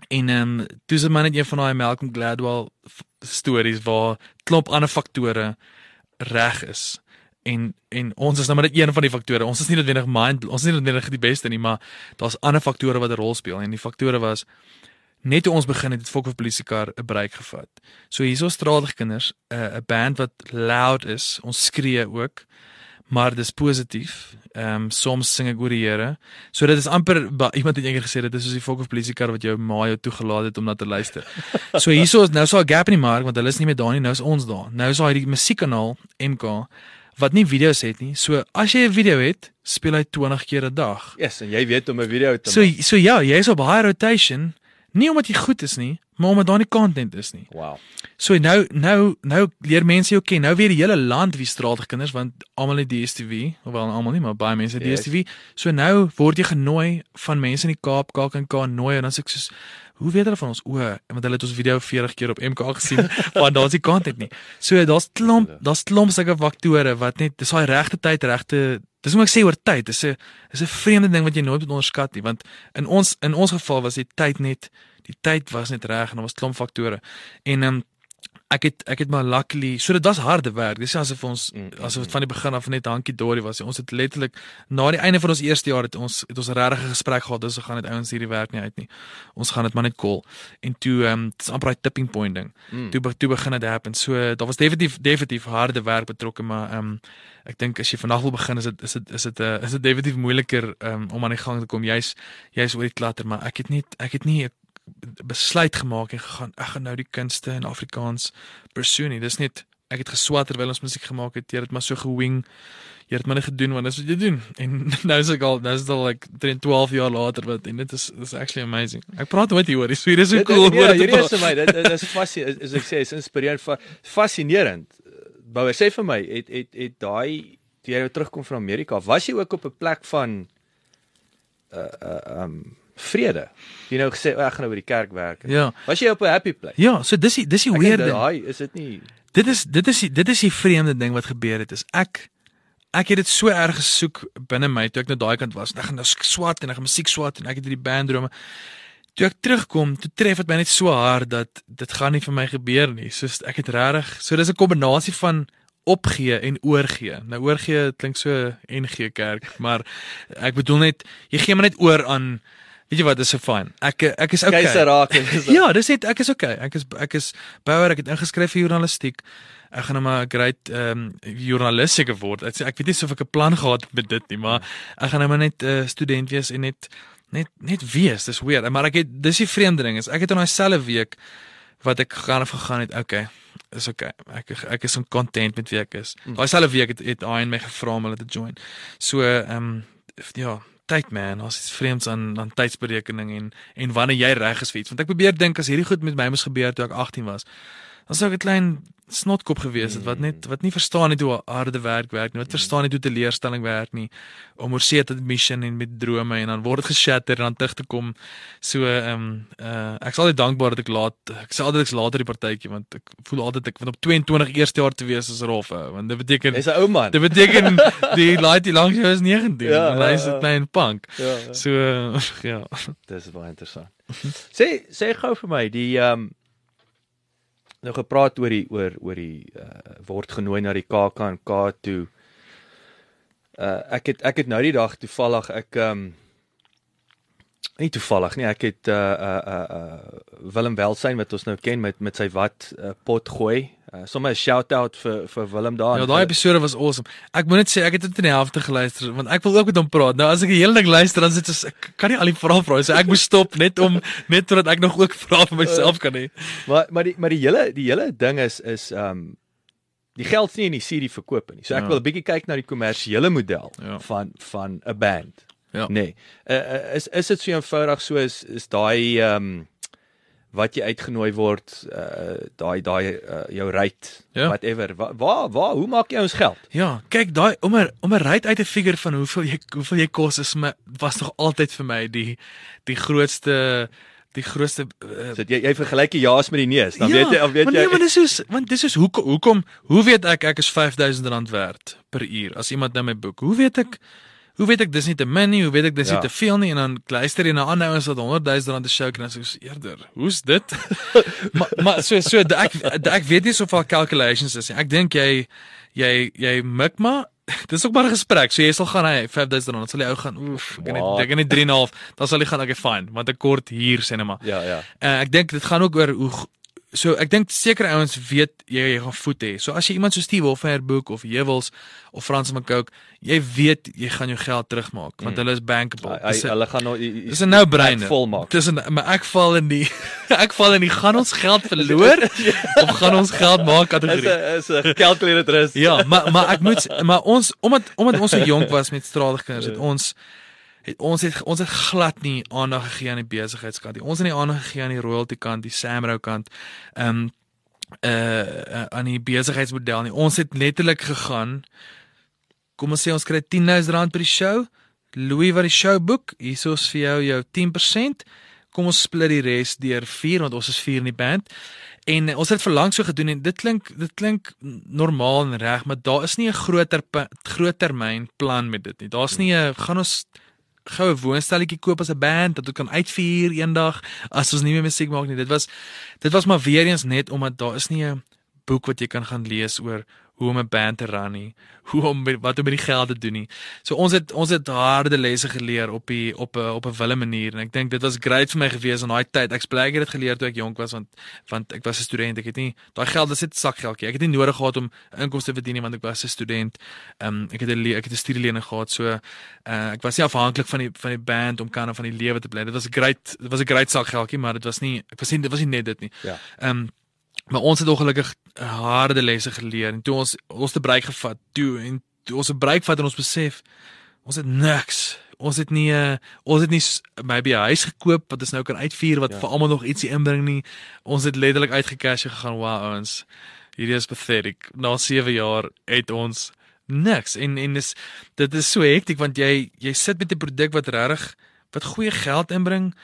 En ehm um, dis maar net een van daai Malcolm Gladwell stories waar klomp ander faktore reg is. En en ons is nou maar net een van die faktore. Ons is nie noodwendig mind ons is nie noodwendig die beste nie, maar daar's ander faktore wat 'n rol speel en die faktore was net toe ons begin het, het Fokker polisiekar 'n breek gevat. So hierso stratige kinders, 'n 'n band wat loud is, ons skree ook. maar dis positief. Ehm um, soms sing ek oor die Here. So dit is amper ba- iemand het eendag gesê dit is soos die volk of polisiekar wat jou ma jou toegelaat het om na te luister. So hierso is nou so 'n gap in die mark want hulle is nie meer daar nie, nou is ons daar. Nou is hierdie musiekkanaal MK wat nie video's het nie. So as jy 'n video het, speel hy 20 keer 'n dag. Yes, en jy weet om 'n video te So maak. so ja, jy's op high rotation, nie omdat jy goed is nie, maar omdat daar nie content is nie. Wow. So nou nou nou leer mense jou ken. Nou weet die hele land wie straatige kinders want almal het DStv, hoewel almal nie, maar baie mense het Yes. DStv. So nou word jy genooi van mense in die Kaap, KAK nooi en dan sê ek soos Hoe weet hulle van ons? O, want hulle het ons video 40 keer op MK gesien, want daar's nie content nie. So daar's klomp, daar's klomp sulke faktore wat net dis daai regte tyd, regte Dis hoe ek sê oor tyd. Dis 'n dis 'n vreemde ding wat jy nooit moet onderskat nie, want in ons in ons geval was die tyd net die tyd was net reg en daar was klomp faktore. En ehm um, ek het ek het maar luckily so dit was harde werk. Dis asof ons Mm, asof dit van die begin af net hankie dorie was. Ons het letterlik na die einde van ons eerste jaar het ons het ons 'n regte gesprek gehad. Dis gaan net ouens hierdie werk nie uit nie. Ons gaan dit maar net call. En toe ehm um, dis amper 'n tipping point ding. Mm. Toe toe begin dit happen. So daar was definitief definitief harde werk betrokke, maar ehm um, ek dink as jy vandag wil begin is dit is dit is dit 'n uh, is dit definitief moeiliker um, om aan die gang te kom. Jy's jy's oor die klatter, maar ek het nie ek het nie 'n besluit gemaak en gegaan ek gaan nou die kunste in Afrikaans pursue nie. Dis net ek het geswat terwyl ons musiek gemaak het. Jy het dit maar so gewing. Jy het maar net gedoen want dis wat jy doen. En nou is ek al nou is dit al like 3 12 jaar later wat en dit is dis actually amazing. Ek praat nooit hieroor. Dis hier is so cool. Ja, hierdie is vir my dit is fascinerend. Is ek sê is inspirerend, fa- fascinerend. Bouwer sê vir my, het het het daai toe jy nou terugkom van Amerika, was jy ook op 'n plek van uh uh um vrede? Jy nou gesê "O, ek gaan nou by die kerk werk. Ja. Was jy op 'n happy plek? Ja, so dis die dis die weird ding. daai is dit nie Dit is dit is die, dit is die vreemde ding wat gebeur het is ek ek het dit so erg gesoek binne my toe ek nou daai kant was. Ek gaan nou swat en ek gaan musiek swat en ek het hierdie banddrome. Toe ek terugkom, toe tref dit my net so hard dat dit gaan nie vir my gebeur nie. Soos ek het regtig, so dis 'n kombinasie van opgee en oorgee. Nou oorgee klink so NG kerk, maar ek bedoel net jy gee maar net oor aan weet jy wat, dis so fyn. Ek ek is okay. keiser raak en dis Ja, dis net ek is okay. Ek is ek is bouer, ek het ingeskryf vir journalistiek. Ek gaan nou maar 'n great ehm um, joernalis seker word. Ek, sê- ek weet nie of ek 'n plan gehad het met dit nie, maar ek gaan nou maar net 'n uh, student wees en net net net wees. Dis weird. Maar ek het dis die vreemde ding is ek het in daai selfe week wat ek gaan of gegaan het, okay. Is okay. Ek ek is content met wie ek is. Daai selfe week het het Ian my gevra om hulle te join. So ehm um, ja, tyd man, ons is vreemds aan aan tydsberekening en en wanneer jy reg is vir iets. Want ek probeer dink as hierdie goed met my moes gebeur toe ek 18 was. Dan sou ek 'n klein snotkop gewees het wat net wat nie verstaan het hoe harde werk werk nie. Wat verstaan het hoe teleurstelling werk nie. Om oor see te mission en met drome en dan word dit geshatter en dan terug te kom. So ehm um, uh ek is altyd dankbaar dat ek laat ek sê altyd ek's later die partytjie want ek voel altyd ek want op 22 eerste jaar te wees is rof ou want dit beteken Jy's 'n ou man. dit beteken die laaitjie langs jou is 19 Ja, en hy ja, is 'n ja. klein punk. Ja, ja. So uh, ja. Dis baie interessant. sê sê gou vir my die ehm um, nou gepraat oor die oor oor die uh, word genooi na die KAK&K toe. Uh ek het ek het nou die dag toevallig ek um, nie toevallig nie, ek het uh uh uh, uh Willem Welsyn wat ons nou ken met met sy wat uh, pot gooi. Uh, sommer 'n shout out vir vir Willem daar. Ja, daai episode was awesome. Ek moet net sê ek het dit in die helfte geluister want ek wil ook met hom praat. Nou as ek die hele ding luister dan sit dit ek kan nie al die vrae vra nie. So ek moes stop net om net sodat ek nog ook vra vir myself kan hê. Maar maar die maar die hele die hele ding is is ehm um, die geld nie in die CD verkoop nie. So ek Ja. wil 'n bietjie kyk na die kommersiële model Ja. van van 'n band. Ja. Nee. Uh, is is dit so eenvoudig so is is daai ehm um, wat jy uitgenooi word uh daai daai uh, jou rate Ja. whatever waar waar waar hoe maak jy ons geld? Ja, kyk daai om 'n om 'n rate uit te figure van hoeveel jy hoeveel jy kos is my was nog altyd vir my die die grootste die grootste uh, So jy jy vergelyk die ja's met die neus, dan ja, weet jy of weet jy nee, maar dis soos want dis is hoekom hoekom hoe weet ek ek is R5000 werd per uur as iemand nou my boek. Hoe weet ek hoe weet ek dis nie te min nie, hoe weet ek dis Ja. nie te veel nie en dan luister jy na ander ouens wat 100000 rand 'n show sê ek eerder, hoe's dit? maar maar so so ek ek weet nie soveel calculations is nie. Ek dink jy jy jy mik maar Dis ook maar 'n gesprek. So jy sal gaan hy 5000 rand, sal jy ou gaan oef, ek kan net ek kan net 3 en 'n half, dan sal jy gaan okay fine, want ek kort hier sê net maar. Ja, ja. Uh, ek dink dit gaan ook oor hoe so ek dink sekere ouens weet jy jy gaan voet hê. So as jy iemand so Steve Hoffer boek of Hewels of Frans van Cooke, jy weet jy gaan jou geld terugmaak want Mm. hulle is bankable. Hy, 'n- hulle gaan nou Dis 'n no-brainer. Dis 'n maar ek val in die ek val in die gaan ons geld verloor of gaan ons geld maak kategorie. is 'n calculated risk. Ja, maar maar ek moet maar ons omdat omdat ons so jonk was met stralige kinders het ons het ons het ons het glad nie aandag gegee aan die besigheidskant nie. Ons het nie aandag gegee aan die royalty kant, die Samro kant. Ehm um, uh aan die besigheidsmodel nie. Ons het letterlik gegaan kom ons sê ons kry 10000 rand per die show. Louis wat die show boek, hiersoos vir jou jou 10%. Kom ons split die res deur 4 want ons is 4 in die band. En uh, ons het verlang so gedoen en dit klink dit klink normaal en reg, maar daar is nie 'n groter pa- groottermyn plan met dit nie. Daar's nie 'n gaan ons goue woonstelletjie koop as 'n band dat ons kan uitvier eendag as ons nie meer musiek maak nie. Dit was dit was maar weer eens net omdat daar is nie 'n boek wat jy kan gaan lees oor hoe om 'n band te run nie, hoe om wat om met die geld te doen nie. So ons het ons het harde lesse geleer op die op 'n op 'n wille manier en ek dink dit was great vir my gewees in daai tyd. Ek bly ek het dit geleer toe ek jonk was want want ek was 'n student. Ek het nie daai geld is net sakgeldjie. Ek het nie nodig gehad om inkomste te verdien nie want ek was 'n student. Ehm um, ek het 'n ek het 'n studielening gehad. So uh, ek was nie afhanklik van die van die band om kan van die lewe te bly. Dit was 'n great dit was 'n great sakgeldjie, maar dit was nie ek was nie dit was nie net dit nie. Ja. Ehm um, maar ons het ongelukkig harde lesse geleer en toe ons ons te bereik gevat, toe en toe ons 'n bereik vat en ons besef ons het niks. Ons het nie uh, ons het nie maybe 'n huis gekoop wat ons nou kan uitvier wat Ja. vir almal nog ietsie inbring nie. Ons het letterlik uitgecash en gegaan, wow ouens. Hierdie is pathetic. Na 7 jaar het ons niks en en dis dit is so hektiek want jy jy sit met 'n produk wat regtig wat goeie geld inbring.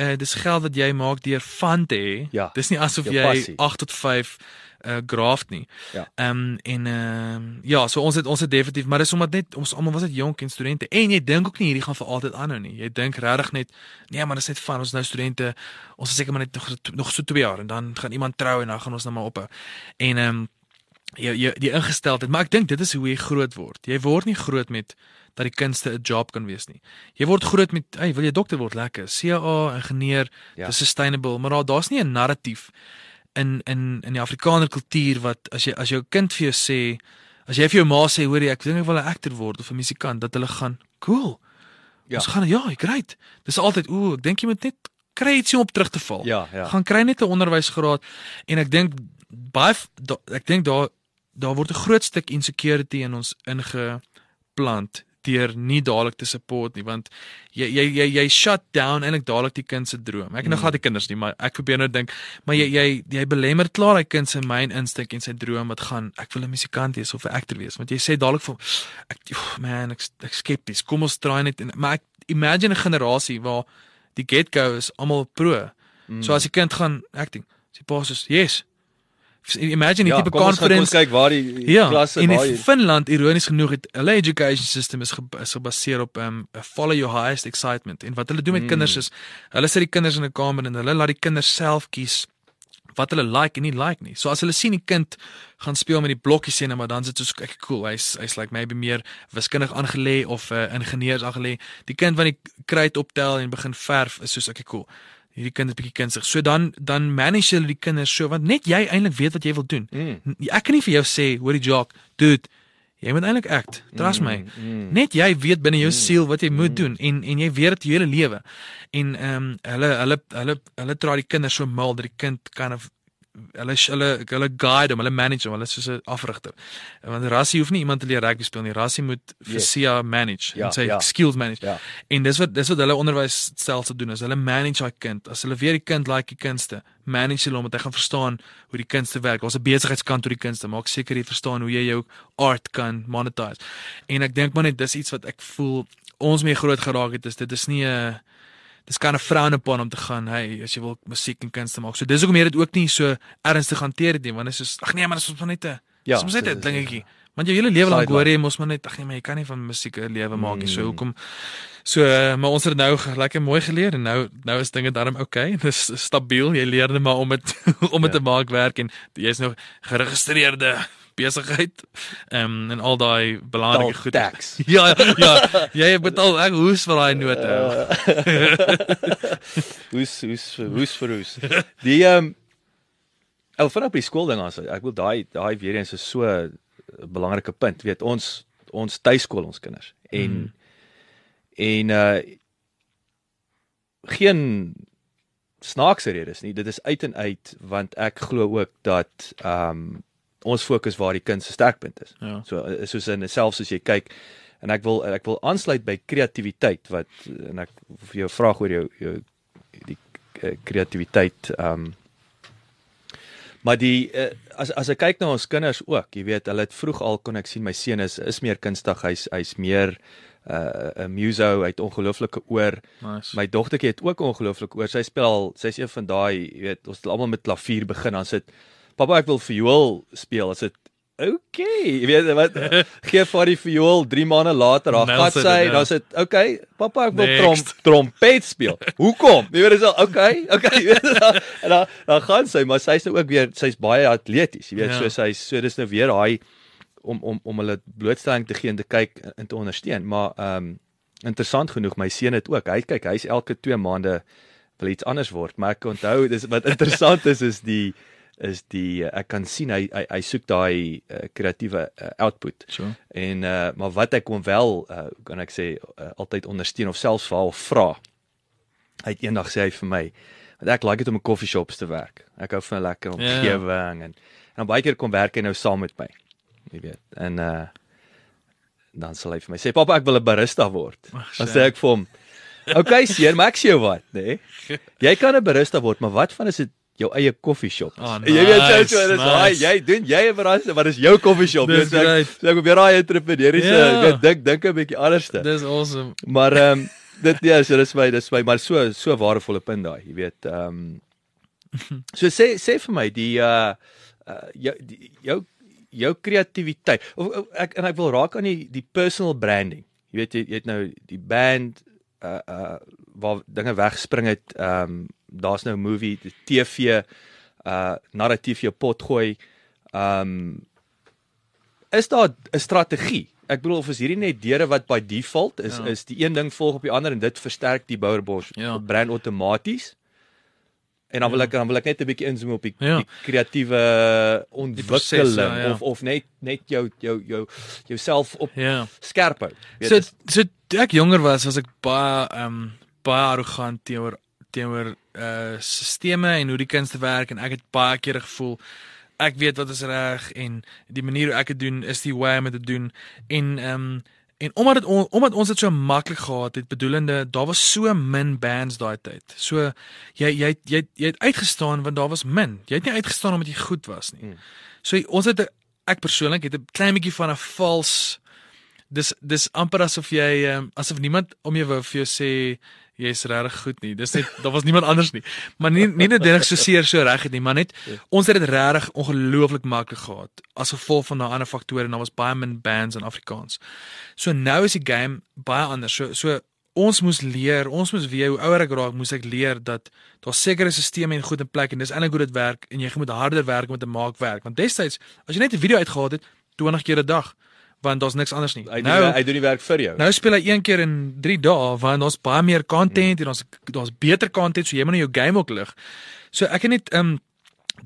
Uh dis geld wat jy maak deur van te hê. Ja, Dis nie asof jou jy passie. 8 tot 5 uh graft nie. Ja. Ehm um, en ehm um, ja, so ons het ons het definitief, maar dis omdat net ons almal was dit jonk en studente en jy dink ook nie hierdie gaan vir altyd aanhou nie. Jy dink regtig net nee, maar dis net van ons nou studente. Ons is seker maar net nog nog so 2 jaar en dan gaan iemand trou en dan gaan ons nou maar ophou. En ehm um, jy jy die ingesteldheid, maar ek dink dit is hoe jy groot word. Jy word nie groot met dat die kunste 'n job kan wees nie. Jy word groot met, hey, wil jy dokter word? Lekker. CA, ingenieur, Ja. dis sustainable, maar daar daar's nie 'n narratief in in in die Afrikaner kultuur wat as jy as jou kind vir jou sê, as jy vir jou ma sê, hoor jy, ek dink ek wil 'n akter word of 'n musikant, dat hulle gaan, cool. Ja. Ons gaan ja, great. Dis altyd, ooh, ek dink jy moet net kry ietsie om op terug te val Ja, ja. gaan kry net 'n onderwysgraad en ek dink baie da, ek dink daar daar word 'n groot stuk insecurity in ons ingeplant deur nie dadelik te support nie want jy jy jy, jy shut down eintlik dadelik die kind se droom. Ek het nou Mm. glad die kinders nie, maar ek probeer nou dink, maar jy jy jy belemmer klaar daai kind se myn instink en sy droom wat gaan ek wil 'n musikant wees of 'n akter wees want jy sê dadelik vir ek oh, man ek ek skepties. Kom ons try net en maar ek imagine 'n generasie waar die get-go is almal pro. Mm. So as die kind gaan acting, sy pa sê yes. Imagine die ja, tipe kom ons conference. kyk waar die Ja, klasse en waar in Finland ironies genoeg het hulle education system is, ge, is gebaseer op um follow your highest excitement. En wat hulle doen met Mm. kinders is hulle sit die kinders in 'n kamer en hulle laat die kinders self kies wat hulle like en nie like nie. So as hulle sien die kind gaan speel met die blokkies en maar dan sit so ek cool. Hy's hy's like maybe meer wiskundig aangelê of uh, ingenieurs aangelê. Die kind wat die kruit optel en begin verf is soos ek cool. Hierdie kind is bietjie kunstig. So dan dan manage hulle die kinders so want net jy eintlik weet wat jy wil doen. Mm. Ek kan nie vir jou sê, hoor die jock, dude, jy moet eintlik act. Trust my. mm. Net jy weet binne jou siel wat jy moet doen en en jy weet dit jou hele lewe. En ehm um, hulle hulle hulle hulle dra die kinders so mal dat die kind kind of hulle hulle hulle guide hom, hulle manage hom, hulle is soos 'n afrigter. Want Rassie hoef nie iemand te leer rugby speel nie. Rassie moet vir Yes. Sia manage Ja, en sy ja. skills manage. Ja. En dis wat dis wat hulle onderwysstelsel doen is hulle manage daai kind. As hulle weer die kind like die kunste, manage hulle om dat hy gaan verstaan hoe die kunste werk. Daar's 'n besigheidskant tot die kunste. Maak seker jy verstaan hoe jy jou art kan monetize. En ek dink maar net dis iets wat ek voel ons mee groot geraak het is dit is nie 'n dis kan 'n frown upon om te gaan, hey, as jy wil musiek en kunste maak. So dis hoekom jy dit ook nie so ernstig hanteer het nie, want dit is soos ag nee, maar dit is maar net 'n Ja, ja, soms net dit 'n dingetjie. Want jou hele lewe lank hoor jy mos maar net ag nee, maar jy kan nie van musiek 'n lewe maak nie. So Mm. hoekom So maar ons het nou lekker mooi geleer en nou nou is dinge darm oukei. Okay. Dis stabiel. Jy leer net maar om dit om dit Ja. te maak werk en jy's nou geregistreerde besigheid. Um, en al daai belangrike goed. tax. Ja, ja. Jy betaal ek hoes vir daai note. Uh, hoes hoes hoes vir hoes. Die ehm um, Ou vanaf die skool ding as ek wil daai daai weer eens is so 'n belangrike punt. Weet ons ons tuiskool ons kinders en mm. en uh geen snaakse redes nie. Dit is uit en uit want ek glo ook dat ehm um, ons fokus waar die kind se sterkpunt is. Ja. So uh, soos in selfs as jy kyk en ek wil ek wil aansluit by kreatiwiteit wat en ek vir jou vra oor jou jou die uh, kreatiwiteit ehm um, Maar die uh, as as ek kyk na ons kinders ook, jy weet, hulle het vroeg al kon ek sien my seun is is meer kunstig, hy's hy's meer 'n uh, 'n muso, hy het ongelooflike oor. Nice. My dogtertjie het ook ongelooflik oor. Sy speel al, sy's een van daai, jy weet, ons het almal met klavier begin, dan sit Pappa ek wil viool speel. As dit okay, jy weet wat gee vir die viool 3 maande later, it, sy, ja. dan sit okay, pappa ek wil trom, Next. trompet speel. Hoekom? Jy weet dis al okay, okay, jy weet dan en dan dan gaan sy, maar sy's nou ook weer sy's baie atleties, jy weet, Ja. so sy's so dis nou weer daai om om om hulle blootstelling te gee en te kyk en te ondersteun. Maar ehm um, interessant genoeg, my seun het ook. Hy kyk, hy's elke 2 maande wil iets anders word, maar ek onthou dis wat interessant is is die is die ek kan sien hy hy, hy soek daai uh, kreatiewe uh, output. So. En uh maar wat ek hom wel uh kan ek sê uh, altyd ondersteun of selfs vir hom vra. Hy het eendag sê hy vir my, want ek like dit om in koffieshops te werk. Ek hou van lekker omgewing en en baie keer kom werk hy nou saam met my. Jy weet. En uh dan sal hy vir my sê, "Pappa, ek wil 'n barista word." Dan sê ek vir hom, "Okay, seun, maar ek sê jou wat, nê? Nee? Jy kan 'n barista word, maar wat van as dit jou eie koffieshop is?" Oh, En Jy weet so nice, so dis daai nice. jy doen jy 'n barista, maar dis jou koffieshop. Dis ek, great. so ek probeer daai entrepreneuriese yeah. dink dink 'n bietjie anderste. Dis awesome. Maar ehm um, dit ja, so dis my dis my maar so so waardevolle punt daai, jy weet. Ehm um, so sê sê vir my die uh, uh jou die, jou jou kreatiwiteit. Of, of ek en ek wil raak aan die die personal branding. Jy weet jy, jy het nou die band uh uh waar dinge wegspring het. Ehm um, daar's nou movie, die TV uh narratief jou pot gooi. Ehm um, is daar 'n strategie? Ek bedoel of is hierdie net deure wat by default is Ja. ja. is die een ding volg op die ander en dit versterk die Boerbos Ja. brand outomaties. En dan wil Ja. ek dan wil ek net 'n bietjie inzoom op die, Ja. die kreatiewe ontwikkeling proses, ja, ja. of of net net jou jou jou jouself op Ja. skerp hou. Weet So so toe ek jonger was, was ek baie ehm um, baie arrogant teenoor teenoor uh sisteme en hoe die kunste werk en ek het baie kere gevoel ek weet wat is reg en die manier hoe ek dit doen is die way om dit te doen en ehm um, en omdat dit on, omdat ons dit so maklik gehad het bedoelende daar was so min bands daai tyd. So jy jy jy jy het uitgestaan want daar was min. Jy het nie uitgestaan omdat jy goed was nie. Mm. So ons het ek persoonlik het 'n klein bietjie van 'n vals dis dis amper asof jy um, asof niemand om jou wou vir jou sê jy's regtig goed nie. Dis net daar was niemand anders nie. Maar nie nie noodwendig so seer so reg het nie, maar net ons het dit regtig ongelooflik maklik gehad as gevolg van daai ander faktore en daar was baie min bands in Afrikaans. So nou is die game baie anders. So so ons moes leer, ons moes weer hoe ouer ek raak, moes ek leer dat daar sekere stelsels en goed in plek en dis eintlik hoe dit werk en jy moet harder werk om dit te maak werk. Want destyds as jy net 'n video uitgehaal het 20 keer 'n dag, want daar's niks anders nie. Hy Nou hy doen die werk vir jou. Nou speel hy een keer in 3 dae want ons baie meer content en ons daar's beter content so jy moet nou jou game ook lig. So ek het net um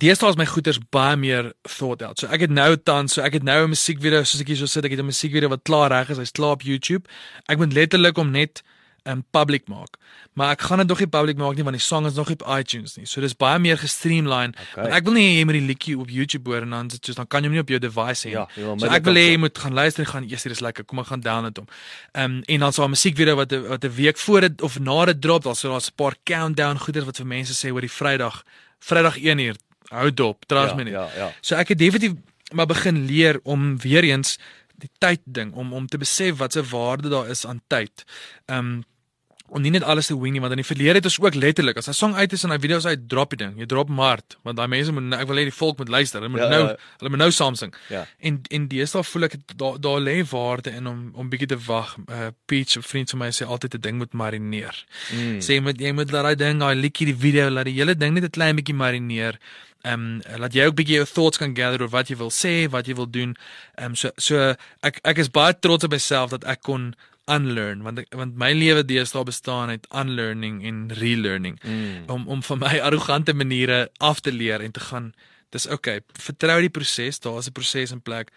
deesdae is my goeders baie meer thought out. So ek het nou tans, so ek het nou 'n musiekvideo soos ek hier so sit, ek het 'n musiekvideo wat klaar reg is, hy's klaar op YouTube. Ek moet letterlik om net um public maak. Maar ek gaan dit nog nie public maak nie want die song is nog nie op iTunes nie. So dis baie meer gestreamline. Okay. Want ek wil nie jy moet die liedjie op YouTube hoor en dan sit soos dan kan jy hom nie op jou device hê. Ja, jy wil so ek wil hê jy moet gaan luister en gaan eers hier is lekker. Kom ek gaan download hom. Um, en dan so 'n musiekvideo wat wat 'n week voor dit of na dit drop, dan so daar's 'n paar countdown goeders wat vir mense sê oor die Vrydag. Vrydag 1 uur. Hou dop, trust ja, me nie. ja, ja. So ek het definitief maar begin leer om weer eens die tyd ding om om te besef wat se waarde daar is aan tyd. Um, om nie net alles te wing nie want in die verlede het ons ook letterlik as 'n song uit is en hy video's uit drop die ding. Jy drop hard want daai mense moet ek wil hê die volk moet luister. Hulle moet Ja, nou ja. hulle moet nou saam sing. Ja. En en deesdae voel ek daar daar lê waarde in om om bietjie te wag. Uh Peach, 'n vriend van my sê altyd 'n ding moet marineer. Mm. Sê jy moet jy moet laat daai ding, daai liedjie, die video, laat die hele ding net 'n klein bietjie marineer. Ehm um, laat jy ook bietjie jou thoughts kan gather oor wat jy wil sê, wat jy wil doen. Ehm um, so so ek ek is baie trots op myself dat ek kon unlearn want ek, want my lewe deesdae bestaan uit unlearning en relearning Mm. om om van my arrogante maniere af te leer en te gaan Dis okay. Vertrou die proses, daar's 'n proses in plek.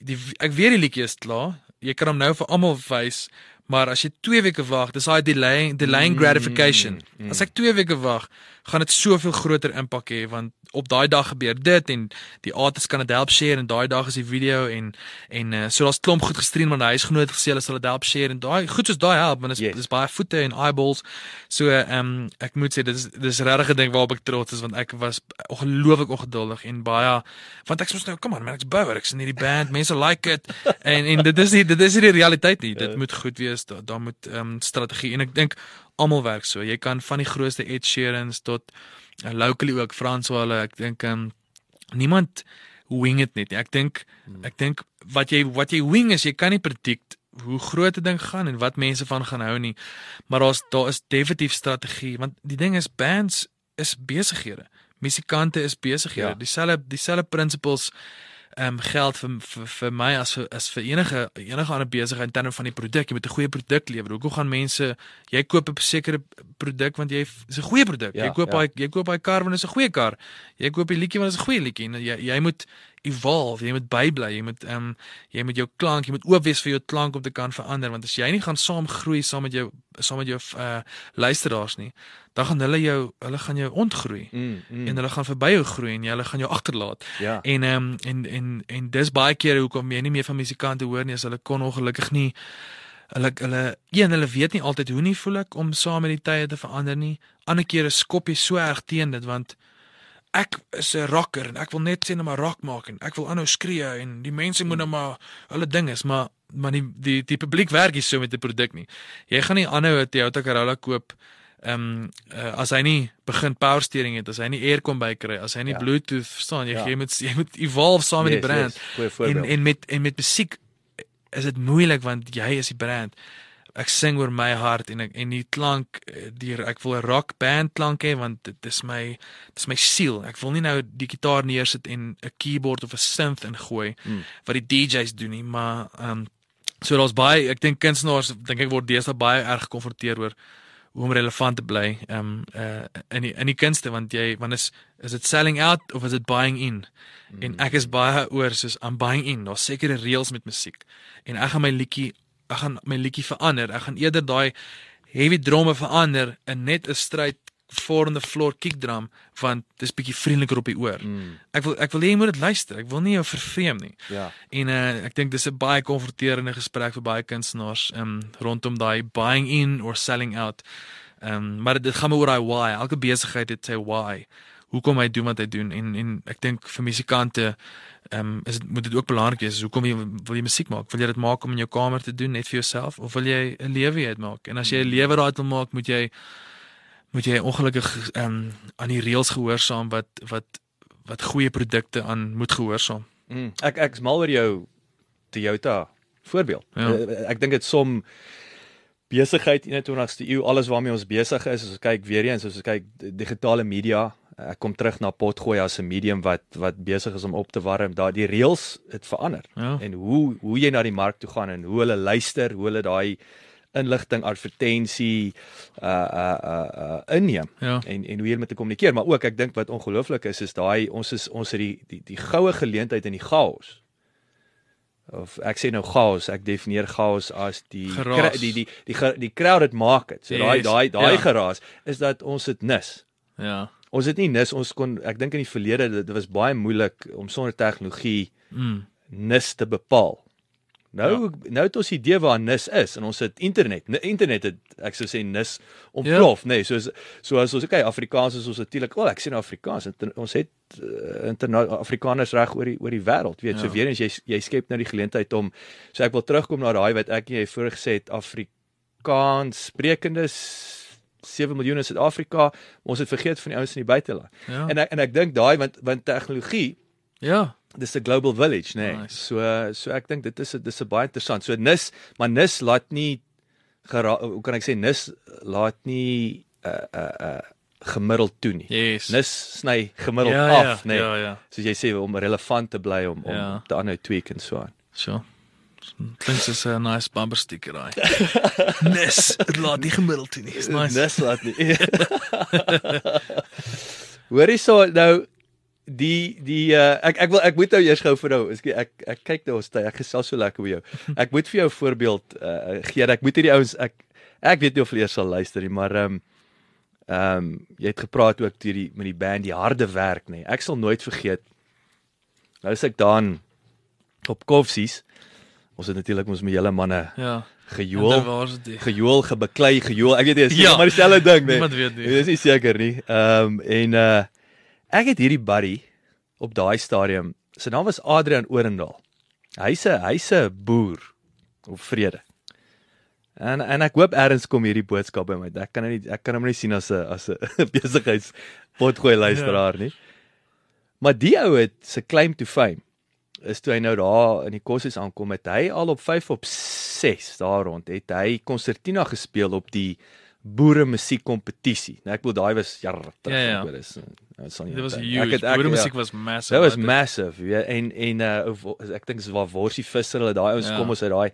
Die ek weet die liedjie is klaar. Jy kan hom nou vir almal wys, maar as jy 2 weke wag, dis daai delaying delaying gratification. mm. As ek 2 weke wag, gaan dit soveel groter impak hê want op daai dag gebeur dit en die artist kan dit help share en daai dag is die video en en uh, so daar's klomp goed gestream want hy is genoot gesê hulle sal dit help share en daai goed soos daai help want dit is Yes. dis baie voete en eyeballs. So ehm um, ek moet sê dit is dis regtig 'n ding waarop ek trots is want ek was ongelooflik ongeduldig en baie want ek sê nou kom aan man ek's bouer ek's in hierdie band mense like it en en dit is nie dit is nie die realiteit nie dit moet goed wees daar daar moet ehm um, strategie en ek dink almal werk so jy kan van die grootste Ed Sheerans tot uh, locally ook Frans Wale ek dink um, niemand wing it net nie. Ek dink ek dink wat jy wat jy wing is jy kan nie predict hoe groot 'n ding gaan en wat mense van gaan hou nie. Maar daar's daar is definitief strategie want die ding is bands is besighede. Musikante is besighede. Ja. Dieselfde dieselfde principles ehm um, geld vir, vir vir my as as vir enige enige ander besigheid in terme van die produk. Jy moet 'n goeie produk lewer. Hoekom gaan mense jy koop 'n sekere produk want jy is 'n goeie produk. Ja, jy koop ja. daai jy koop daai kar want dit is 'n goeie kar. Jy koop die liedjie want dit is 'n goeie liedjie en jy jy moet evolve, jy moet bybly, jy moet ehm um, jy moet jou klank, jy moet oop wees vir jou klank om te kan verander want as jy nie gaan saam groei saam met jou saam met jou uh luisteraars nie, dan gaan hulle jou hulle gaan jou ontgroei Mm, mm. en hulle gaan verby jou groei en jy hulle gaan jou agterlaat. Ja. En ehm um, en en en dis baie kere hoekom jy nie meer van musikante hoor nie as hulle kon ongelukkig nie hulle hulle een hulle weet nie altyd hoe nie voel ek om saam met die tye te verander nie. Ander kere skop jy so erg teen dit want ek is 'n rocker en ek wil net sê net maar rock maak en ek wil aanhou skree en die mense moet nou maar hulle ding is maar maar die die die publiek werk nie so met 'n produk nie. Jy gaan nie aanhou 'n Toyota Corolla koop ehm um, uh, as hy nie begin power steering het, as hy nie aircon bykry, as hy nie Ja. Bluetooth verstaan, jy Ja. jy moet jy moet evolve saam met Yes, die brand. yes, en en met en met musiek is dit moeilik want jy is die brand. Ek sing oor my hart en ek en die klank eh, die ek wil 'n rock band klank hê want dit is my dit is my siel. Ek wil nie nou die gitaar neersit en 'n keyboard of 'n synth ingooi Mm. wat die DJs doen nie, maar ehm um, so daar's baie ek dink kunstenaars dink ek word deesdae baie erg gekonfronteer oor hoe om relevant te bly um, uh, in die in die kunste want jy want is is dit selling out of is dit buying in? Mm. En ek is baie oor soos I'm buying in. Daar's sekere reëls met musiek. En ek gaan my liedjie ek gaan my liedjie verander. Ek gaan eerder daai heavy drome verander in net 'n stryd four on the floor kick drum want dis bietjie vriendeliker op die oor. Mm. Ek wil ek wil hê jy moet dit luister. Ek wil nie jou vervreem nie. Ja. En uh, ek dink dis 'n baie konfronterende gesprek vir baie kunstenaars um, rondom daai buying in or selling out. Um, maar dit gaan oor daai why. Elke besigheid het sy why. Hoekom hy doen wat hy doen en en ek dink vir musikante ehm um, is dit moet dit ook belangrik wees. Hoekom jy wil jy musiek maak? Wil jy dit maak om in jou kamer te doen net vir jouself of wil jy 'n lewe uit maak? En as jy 'n lewe daaruit wil maak, moet jy moet jy ongelukkig ehm um, aan die reëls gehoorsaam wat wat wat goeie produkte aan moet gehoorsaam. Mm. Ek ek's mal oor jou Toyota voorbeeld. Ja. Uh, ek dink dit som besigheid in die 21ste eeu alles waarmee ons besig is. As ons kyk weer eens, as ons kyk digitale media, ek kom terug na potgooi as 'n medium wat wat besig is om op te warm. Daar die reëls het verander. Ja. En hoe hoe jy na die mark toe gaan en hoe hulle luister, hoe hulle daai inligting advertensie uh uh uh, uh inneem Ja. en en hoe jy met te kommunikeer maar ook ek dink wat ongelooflik is is daai ons is ons het die die die goue geleentheid in die chaos of ek sê nou chaos ek definieer chaos as die Geraas. die die die die crowd het maak dit so daai Yes, daai daai ja. geraas is dat ons dit nis Ja. ons het nie nis ons kon ek dink in die verlede dit was baie moeilik om sonder tegnologie Mm. nis te bepaal Nou ja. nou het ons idee waar nis is en ons het internet. Ne, internet het ek sou sê nis ontplof, ja. nê. Nee, soos soos ons okay, Afrikaans is ons natuurlik. Wel, ek sê nou Afrikaans. Inter, ons het uh, interna Afrikaners reg oor die oor die wêreld, weet. Ja. So weer eens jy jy skep nou die geleentheid om so ek wil terugkom na daai wat ek jy voor gesê het Afrikaans sprekendes 7 miljoen in Suid-Afrika. Ons het vergeet van die ouens in die buiteland. Ja. En ek en ek dink daai want want tegnologie Ja. Dis 'n global village nê. Nee. Nice. So so ek dink dit is dis 'n baie interessant. So nis, maar nis laat nie gera, hoe kan ek sê nis laat nie uh uh uh gemiddeld toe nie. Yes. Nis sny gemiddeld ja, af, ja, nê. Nee. Ja, ja. Soos jy sê om relevant te bly om om Ja. te aanhou tweak en so aan. Sure. Klink soos 'n nice bumper sticker daai. Nes, dit laat nie gemiddeld toe nie. Is nice. Nis laat nie. Hoorie so nou die die uh, ek ek wil ek moet nou eers gou vir nou ek ek, ek kyk nou ons tyd ek gesels so lekker met jou. Ek moet vir jou 'n voorbeeld uh, gee. Ek moet hierdie ouens ek ek weet nie of hulle eers sal luister nie, maar ehm um, ehm um, jy het gepraat ook deur die met die band die harde werk nê. Nee. Ek sal nooit vergeet. Nou is ek daan op Koffsies. Ons het natuurlik ons met julle manne Ja. gejoel. Gejoel, gebeklei, gejoel. Ek weet nie, is Ja. maar dieselfde ding, nee. Niemand weet nie. Dis nie seker nie. Ehm um, en uh ek het hierdie buddy op daai stadium. Sy naam was Adrian Orendal. Hy's 'n hy's 'n boer op vrede. En en ek hoop eers kom hierdie boodskap by my. Ek kan nie ek kan hom nie sien as 'n as 'n besigheids potgooi luisteraar nie. Maar die ou het se claim to fame is toe hy nou daar in die koshuis aankom het hy al op 5 op 6 daar rond het hy konsertina gespeel op die boere musiek kompetisie. Nou ek bedoel daai was jare terug. Ja, ja. ek weet, Dis nou sal nie. Dit was huge. Ek het ek Boere ja, musiek was massive. Dit was massive. Ja, en en uh ek dink dis waar Worsie Visser hulle daai ouens Ja. kom ons uit daai.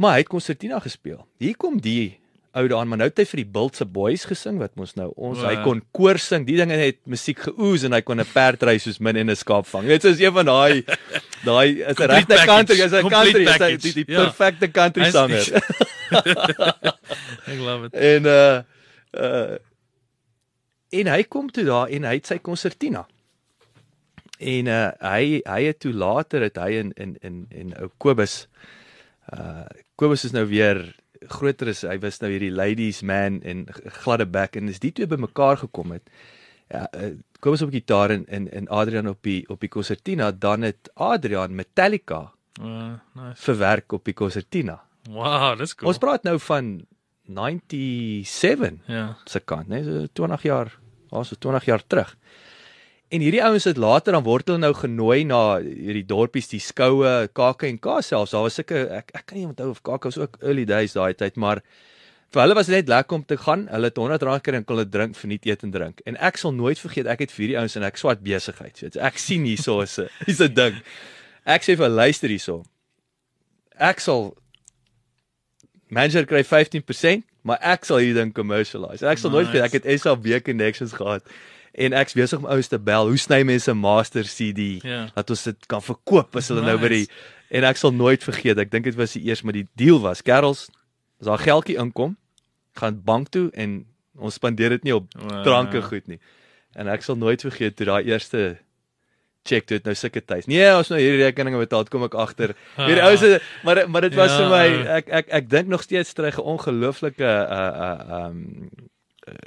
Maar hy het konsertina gespeel. Hier kom die ou daan, maar nou het hy vir die Bultse Boys gesing wat mos nou ons O, hy kon koor sing. Die dinge het musiek geoes en hy kon 'n perd ry soos min en 'n skaap vang. Dit is een van daai daai is 'n regte country, is 'n country, is hy die, die Ja. perfekte country sanger. Ek love it. En uh uh en hy kom toe daar en hy het sy konsertina. En uh hy hy het toe later het hy in in in en ou Kobus uh Kobus is nou weer groter as hy was nou hierdie ladies man en gladde bek en dis die twee bymekaar gekom het. Ja, uh, Kobus op gitaar en en en Adrian op die op die konsertina, dan het Adrian Metallica Uh, nice. verwerk op die konsertina. Wow, dis cool. Ons praat nou van 97 ja. se kant, né? So 20 jaar, ja, so 20 jaar terug. En hierdie ouens het later dan word hulle nou genooi na hierdie dorpies, die skoue, KAK&K selfs. Daar was sulke ek ek kan nie onthou of KAK was ook early days daai tyd, maar vir hulle was dit net lekker om te gaan. Hulle het 100 rand kry en kon hulle drink vir nie eet en drink. En ek sal nooit vergeet ek het vir hierdie ouens en ek swat besigheid, jy. Ek sien hierso is 'n is 'n ding. Ek sê vir luister hierso. Ek sal manager kry 15%, maar ek sal hierdie ding commercialize. Ek sal nice. nooit weet ek het SAB connections gehad en ek's besig om ouens te bel. Hoe sny mense 'n master CD Ja. dat ons dit kan verkoop as hulle nice. nou by die en ek sal nooit vergeet. Ek dink dit was die eers maar die deal was. Kerels, as daar geldjie inkom, gaan bank toe en ons spandeer dit nie op Wow. dranke goed nie. En ek sal nooit vergeet toe daai eerste check het nou sulke tyd. Nee, ons nou hierdie rekeninge betaal, kom ek agter. Hierdie ou se maar maar dit was Ja. vir my ek ek ek dink nog steeds terug 'n ongelooflike uh uh um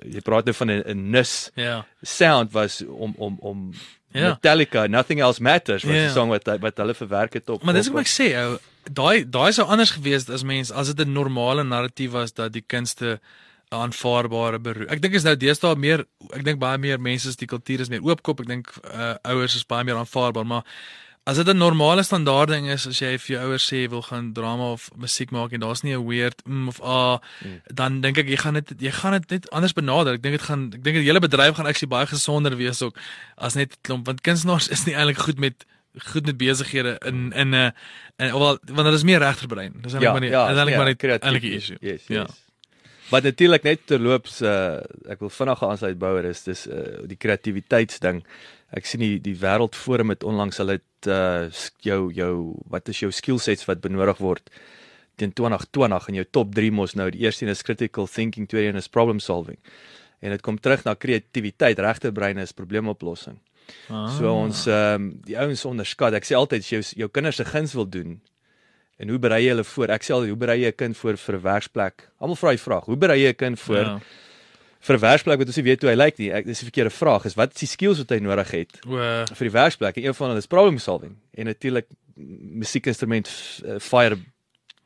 jy praat nou van 'n nus Ja. sound was om om om Ja. Metallica Nothing Else Matters was Ja. die song wat wat hulle verwerk het op Maar dis wat ek sê, ou, daai daai sou anders gewees het as mens as dit 'n normale narratief was dat die kunste aanvaarbare beroep. Ek dink is nou deesdae meer ek dink baie meer mense is die kultuur is meer oopkop. Ek dink uh, ouers is baie meer aanvaarbaar, maar as dit 'n normale standaard ding is as jy vir jou ouers sê jy wil gaan drama of musiek maak en daar's nie 'n weird mm of ah mm. dan dink ek jy gaan dit jy gaan dit net anders benader. Ek dink dit gaan ek dink die hele bedryf gaan actually baie gesonder wees ook as net klomp want kunstenaars is nie eintlik goed met goed met besighede in in 'n en wel want dit is meer regterbrein. Dis eintlik maar nie ja, eintlik ja, maar net creatief, eintlik 'n issue. Yes, Ja. yes. Maar natuurlik net terloops uh ek wil vinnig aansluit bouer is dis uh die kreatiwiteitsding. Ek sien die die wêreldforum het onlangs hulle het uh jou jou wat is jou skill sets wat benodig word teen 2020 en jou top 3 mos nou die eerste een is critical thinking, tweede een is problem solving. En dit kom terug na kreatiwiteit, regterbrein is probleemoplossing. Ah. So ons ehm um, die ouens onderskat. Ek sê altyd as jy jou, jou kinders se guns wil doen en hoe berei jy hulle voor? Ek sê altyd hoe berei jy 'n kind voor vir 'n werksplek? Almal vra die vraag, hoe berei jy 'n kind voor Ja. Vir 'n werksplek wat ons nie weet hoe hy lyk nie? Ek dis 'n verkeerde vraag. Is wat is die skills wat hy nodig het O, uh, vir die werksplek? En een van hulle is problem solving en natuurlik musiekinstrument uh, fire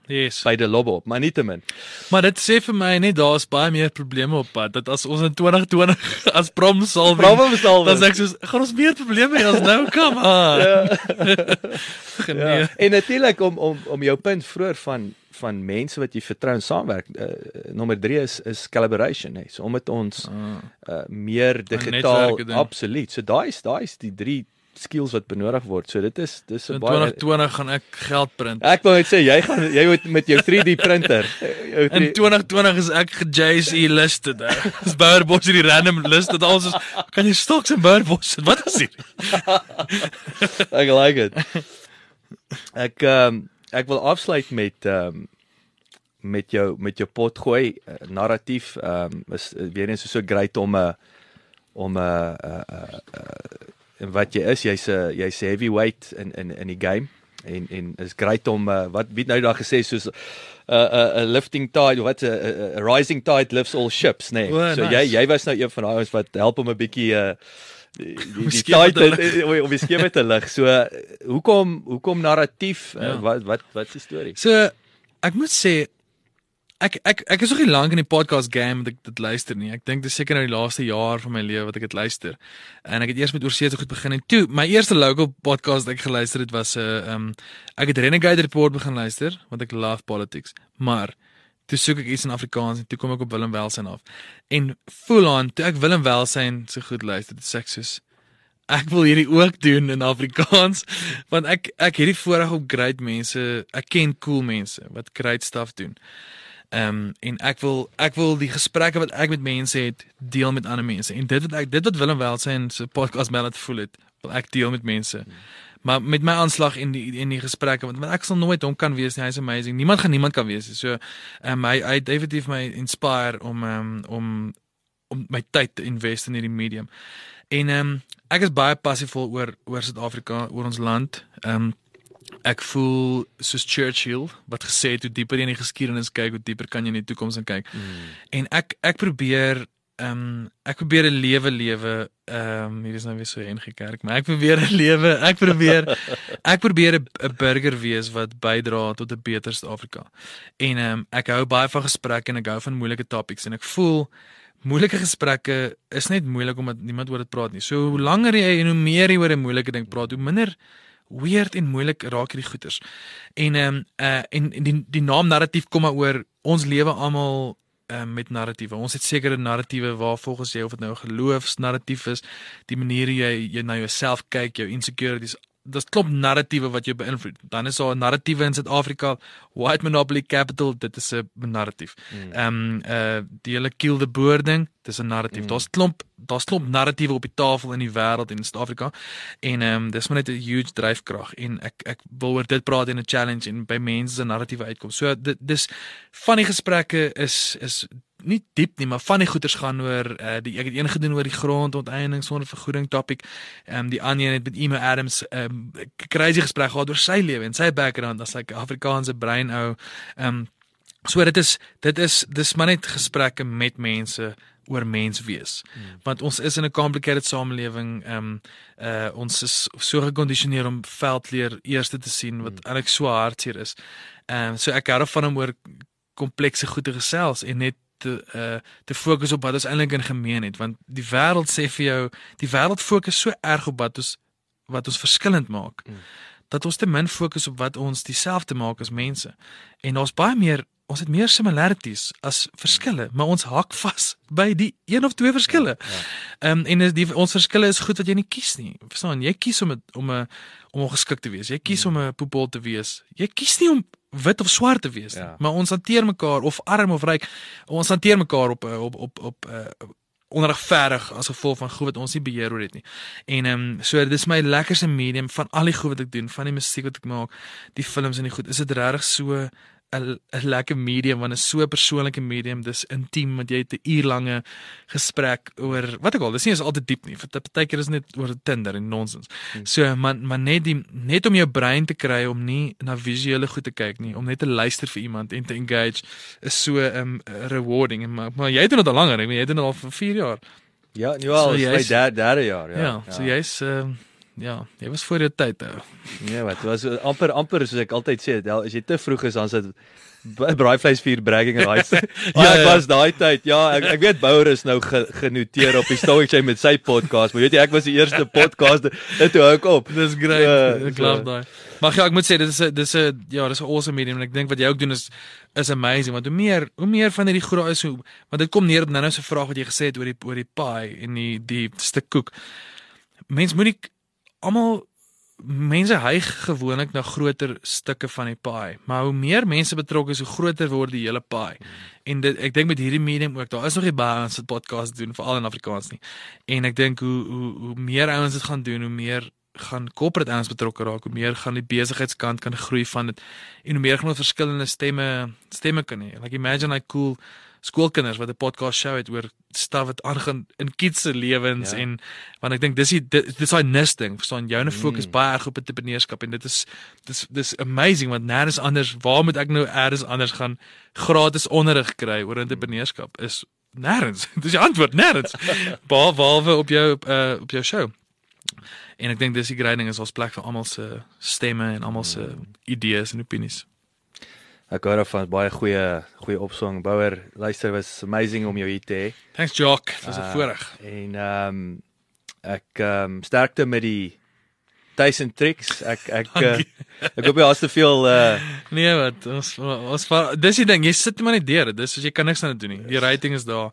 yes. by die lobo op, maar nietemin. Maar dit sê vir my net daar's baie meer probleme op pad. Dat as ons in 2020 as problem solving Problem solving. dan sê ek soos gaan ons meer probleme hê as nou kom aan. Ja. Nee. Ja. En natuurlik om om om jou punt vroeër van van mense wat jy vertrou en saamwerk. Uh, nommer 3 is is collaboration, hè. So om dit ons Ah. uh, meer digitaal absoluut. So daai is daai is die drie skills wat benodig word. So dit is dis 'n baie 2020 gaan ek geld print. Ek wil net sê jy gaan jy moet met jou 3D printer. Jou 3D In 2020 is ek ge-JSE listed. Dis Boerbos hierdie random list dat alles is kan jy stocks in Boerbos sit. Wat is dit? Ek like dit. Ek ehm um, ek wil afsluit met ehm um, met jou met jou pot gooi uh, narratief ehm um, is uh, weer eens so great om 'n uh, om 'n uh, uh, uh, uh, en wat jy is jy's 'n jy's 'n heavyweight in in in die game en en is great om uh, wat wie nou daar gesê soos 'n uh, 'n uh, uh, lifting tide wat 'n uh, uh, rising tide lifts all ships nê nee. O, so nice. jy jy was nou een van daai ouens wat help om 'n bietjie uh, die die, die te tide om die skepe te lig. So uh, hoekom hoekom narratief uh, Ja. wat wat wat is die storie? So ek moet sê ek ek ek is nog nie lank in die podcast game dat ek dit luister nie. Ek dink dis seker nou die laaste jaar van my lewe wat ek dit luister. En ek het eers met oorsee se goed begin en toe my eerste local podcast wat ek geluister het was 'n uh, um ek het Renegade Report begin luister want ek love politics. Maar toe soek ek iets in Afrikaans en toe kom ek op Willem Welsyn af. En full on toe ek Willem Welsyn se goed luister, dit sê ek soos ek wil hierdie ook doen in Afrikaans want ek ek het die voorreg om great mense, ek ken cool mense wat great stuff doen. Ehm um, en ek wil ek wil die gesprekke wat ek met mense het deel met ander mense. En dit wat ek dit wat Willem Welsyn se podcast my laat voel het, wil ek deel met mense. Maar met my aanslag in die in die gesprekke want, want ek sal nooit hom kan wees nie. Hy's amazing. Niemand gaan niemand kan wees nie. So ehm um, hy hy definitief my inspire om ehm um, om om my tyd te invest in hierdie medium. En ehm um, ek is baie passievol oor oor Suid-Afrika, oor ons land. Ehm um, ek voel soos Churchill wat gesê het hoe dieper jy in die geskiedenis kyk, hoe dieper kan jy in die toekoms kyk. Mm. En ek ek probeer ehm um, ek probeer 'n lewe lewe ehm um, hier is nou weer so NG Kerk, maar ek probeer 'n lewe, ek probeer ek probeer 'n burger wees wat bydra tot 'n beter Suid-Afrika. En ehm um, ek hou baie van gesprekke en ek hou van moeilike topics en ek voel moeilike gesprekke is net moeilik omdat niemand oor dit praat nie. So hoe langer jy en hoe meer jy oor 'n moeilike ding praat, hoe minder weird en moeilik raak hierdie goeters. En ehm um, uh en, en die die naam narratief kom maar oor ons lewe almal um, met narratiewe. Ons het sekere narratiewe waar volgens jy of dit nou 'n geloofsnarratief is, die manier jy jy na jouself kyk, jou insecurities Dis klop narratiewe wat jou beïnvloed. Dan is daar 'n narratiewe in Suid-Afrika, White Monopoly Capital, dit is 'n narratief. Ehm um, uh die hele kill the boer ding, dis 'n narratief. Mm. Daar's klomp daar's klomp narratiewe op die tafel in die wêreld en in Suid-Afrika. En ehm um, dis maar net 'n huge dryfkrag en ek ek wil oor dit praat in 'n challenge en by mense se narratiewe uitkom. So dit dis van die gesprekke is is nie diep nie, maar van die goeters gaan oor uh, die ek het een gedoen oor die grondonteiening sonder vergoeding topic. Ehm um, die ander een het met Emo Adams 'n um, crazy gesprek gehad oor sy lewe en sy background as 'n like, Afrikaanse brein ou. Ehm um, so dit is dit is dis maar net gesprekke met mense oor mens wees. Hmm. Want ons is in 'n complicated samelewing. Ehm um, uh ons is so gekondisioneer om veldleer eerste te sien wat hmm. eintlik so hartseer is. Ehm um, so ek hou daarvan om oor komplekse goede gesels en net te uh te fokus op wat ons eintlik in gemeen het want die wêreld sê vir jou die wêreld fokus so erg op wat ons wat ons verskillend maak mm. dat ons te min fokus op wat ons dieselfde maak as mense en daar's baie meer ons het meer similarities as verskille maar ons hak vas by die een of twee verskille. Ehm ja, ja. um, en die ons verskille is goed wat jy nie kies nie. Verstaan? Jy kies om het, om 'n om ongeskik te wees. Jy kies mm. om 'n poepel te wees. Jy kies nie om wit of swart te wees nie. Ja. Maar ons hanteer mekaar of arm of ryk. Ons hanteer mekaar op op op op uh, onregverdig as gevolg van goed wat ons nie beheer oor het nie. En ehm um, so dis my lekkerste medium van al die goed wat ek doen, van die musiek wat ek maak, die films en die goed. Is dit regtig so 'n 'n lekker medium want is so 'n persoonlike medium. Dis intiem want jy het 'n uurlange gesprek oor wat ek al dis nie is altyd diep nie. Vir partykeer is net oor Tinder en nonsens. Hmm. so man maar net die net om jou brein te kry om nie na visuele goed te kyk nie om net te luister vir iemand en te engage is so um rewarding. En maar, maar jy doen dit al langer ek weet jy doen dit al vir 4 jaar. Ja nu al so, is my derde derde jaar ja. Ja, ja. so jy's um Ja, jy was voor jou tyd ou. Nee, wat was amper amper soos ek altyd sê, as jy te vroeg is dan sit braaivleis vir bragging rights. ja, ja, ek was daai tyd. Ja, ek ek weet Bouer is nou ge, genoteer op die story chain met sy podcast, maar weet jy ek was die eerste podcast dit toe hou ek op. Dis great. Uh, ek glo daai. Maar ja, ek moet sê dit is 'n dis 'n ja, dis 'n awesome medium en ek dink wat jy ook doen is is amazing want hoe meer hoe meer van hierdie groot is hoe want dit kom neer op nou-nou se vraag wat jy gesê het oor die oor die pie en die die stuk koek. Mens moet nie almal mense hyg gewoonlik na groter stukke van die paai, maar hoe meer mense betrokke is, hoe groter word die hele paai. En dit ek dink met hierdie medium ook, daar is nog nie baie ons wat podcast doen veral in Afrikaans nie. En ek dink hoe hoe hoe meer ouens dit gaan doen, hoe meer gaan corporate ouens betrokke raak, hoe meer gaan die besigheidskant kan groei van dit en hoe meer gaan ons verskillende stemme stemme kan hê. Like imagine like cool skoolkinders wat 'n podcast show het oor staf wat aangaan in kids se lewens Ja. en want ek dink dis die dis daai nis ding verstaan joune fokus Mm. baie erg op entrepreneurskap en dit is dis dis amazing want nêrens anders waar moet ek nou eers anders gaan gratis onderrig kry oor entrepreneurskap is nêrens. Dis die antwoord nêrens. Beha- behalwe op jou uh, op jou show. En ek dink dis die great ding is ons plek vir almal se stemme en almal se idees en opinies Ek hoor van baie goeie goeie opsong. Bouwer, luister was amazing om jou hier te hê. thanks Jock. Dit was 'n Ah, voorreg. En ehm um, ek ehm um, sterkte met die tuis en tricks. Ek ek uh, ek hoop jy het te veel uh Nee wat ons ons dis die ding jy sit maar net deur. Dis soos jy kan niks aan dit doen nie. Die rating is daar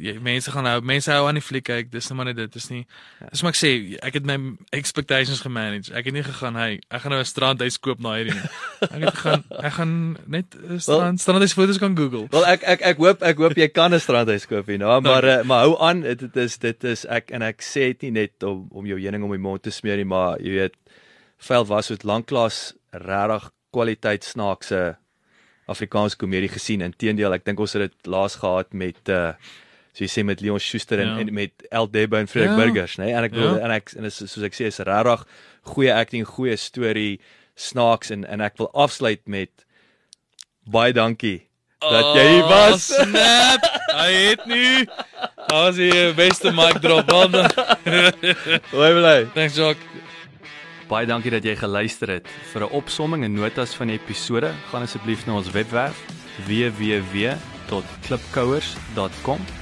jy mense gaan hou mense hou aan die fliek kyk dis net maar net dit is nie dis maar ek sê ek het my expectations gemanage ek het nie gegaan hey ek gaan nou 'n strandhuis koop na hierdie nie ek het gegaan ek gaan net 'n strand strandhuis foto's kan google. Wel ek ek ek hoop ek hoop jy kan 'n strandhuis koop hier, nou, maar uh, maar hou aan, dit, dit is dit is ek en ek sê dit nie net om om jou heuning om die mond te smeer nie, maar jy weet veld was het lanklaas regtig kwaliteit snaakse Afrikaanse komedie gesien. Inteendeel, ek dink ons het dit laas gehad met uh so jy sê met Leon Schuster en, Ja. en met El Debo en Frederik Ja. Burgers, nê? Nee? En ek wil Ja. en ek en is, soos ek sê is regtig goeie acting, goeie storie, snaaks en en ek wil afsluit met baie dankie dat jy hier was. Oh, snap hy het nie Ons hier beste mic drop man Hoi bly. thanks Jock Baie dankie dat jy geluister het. Vir 'n opsomming en notas van die episode, gaan asseblief na ons webwerf www.klipkouers.com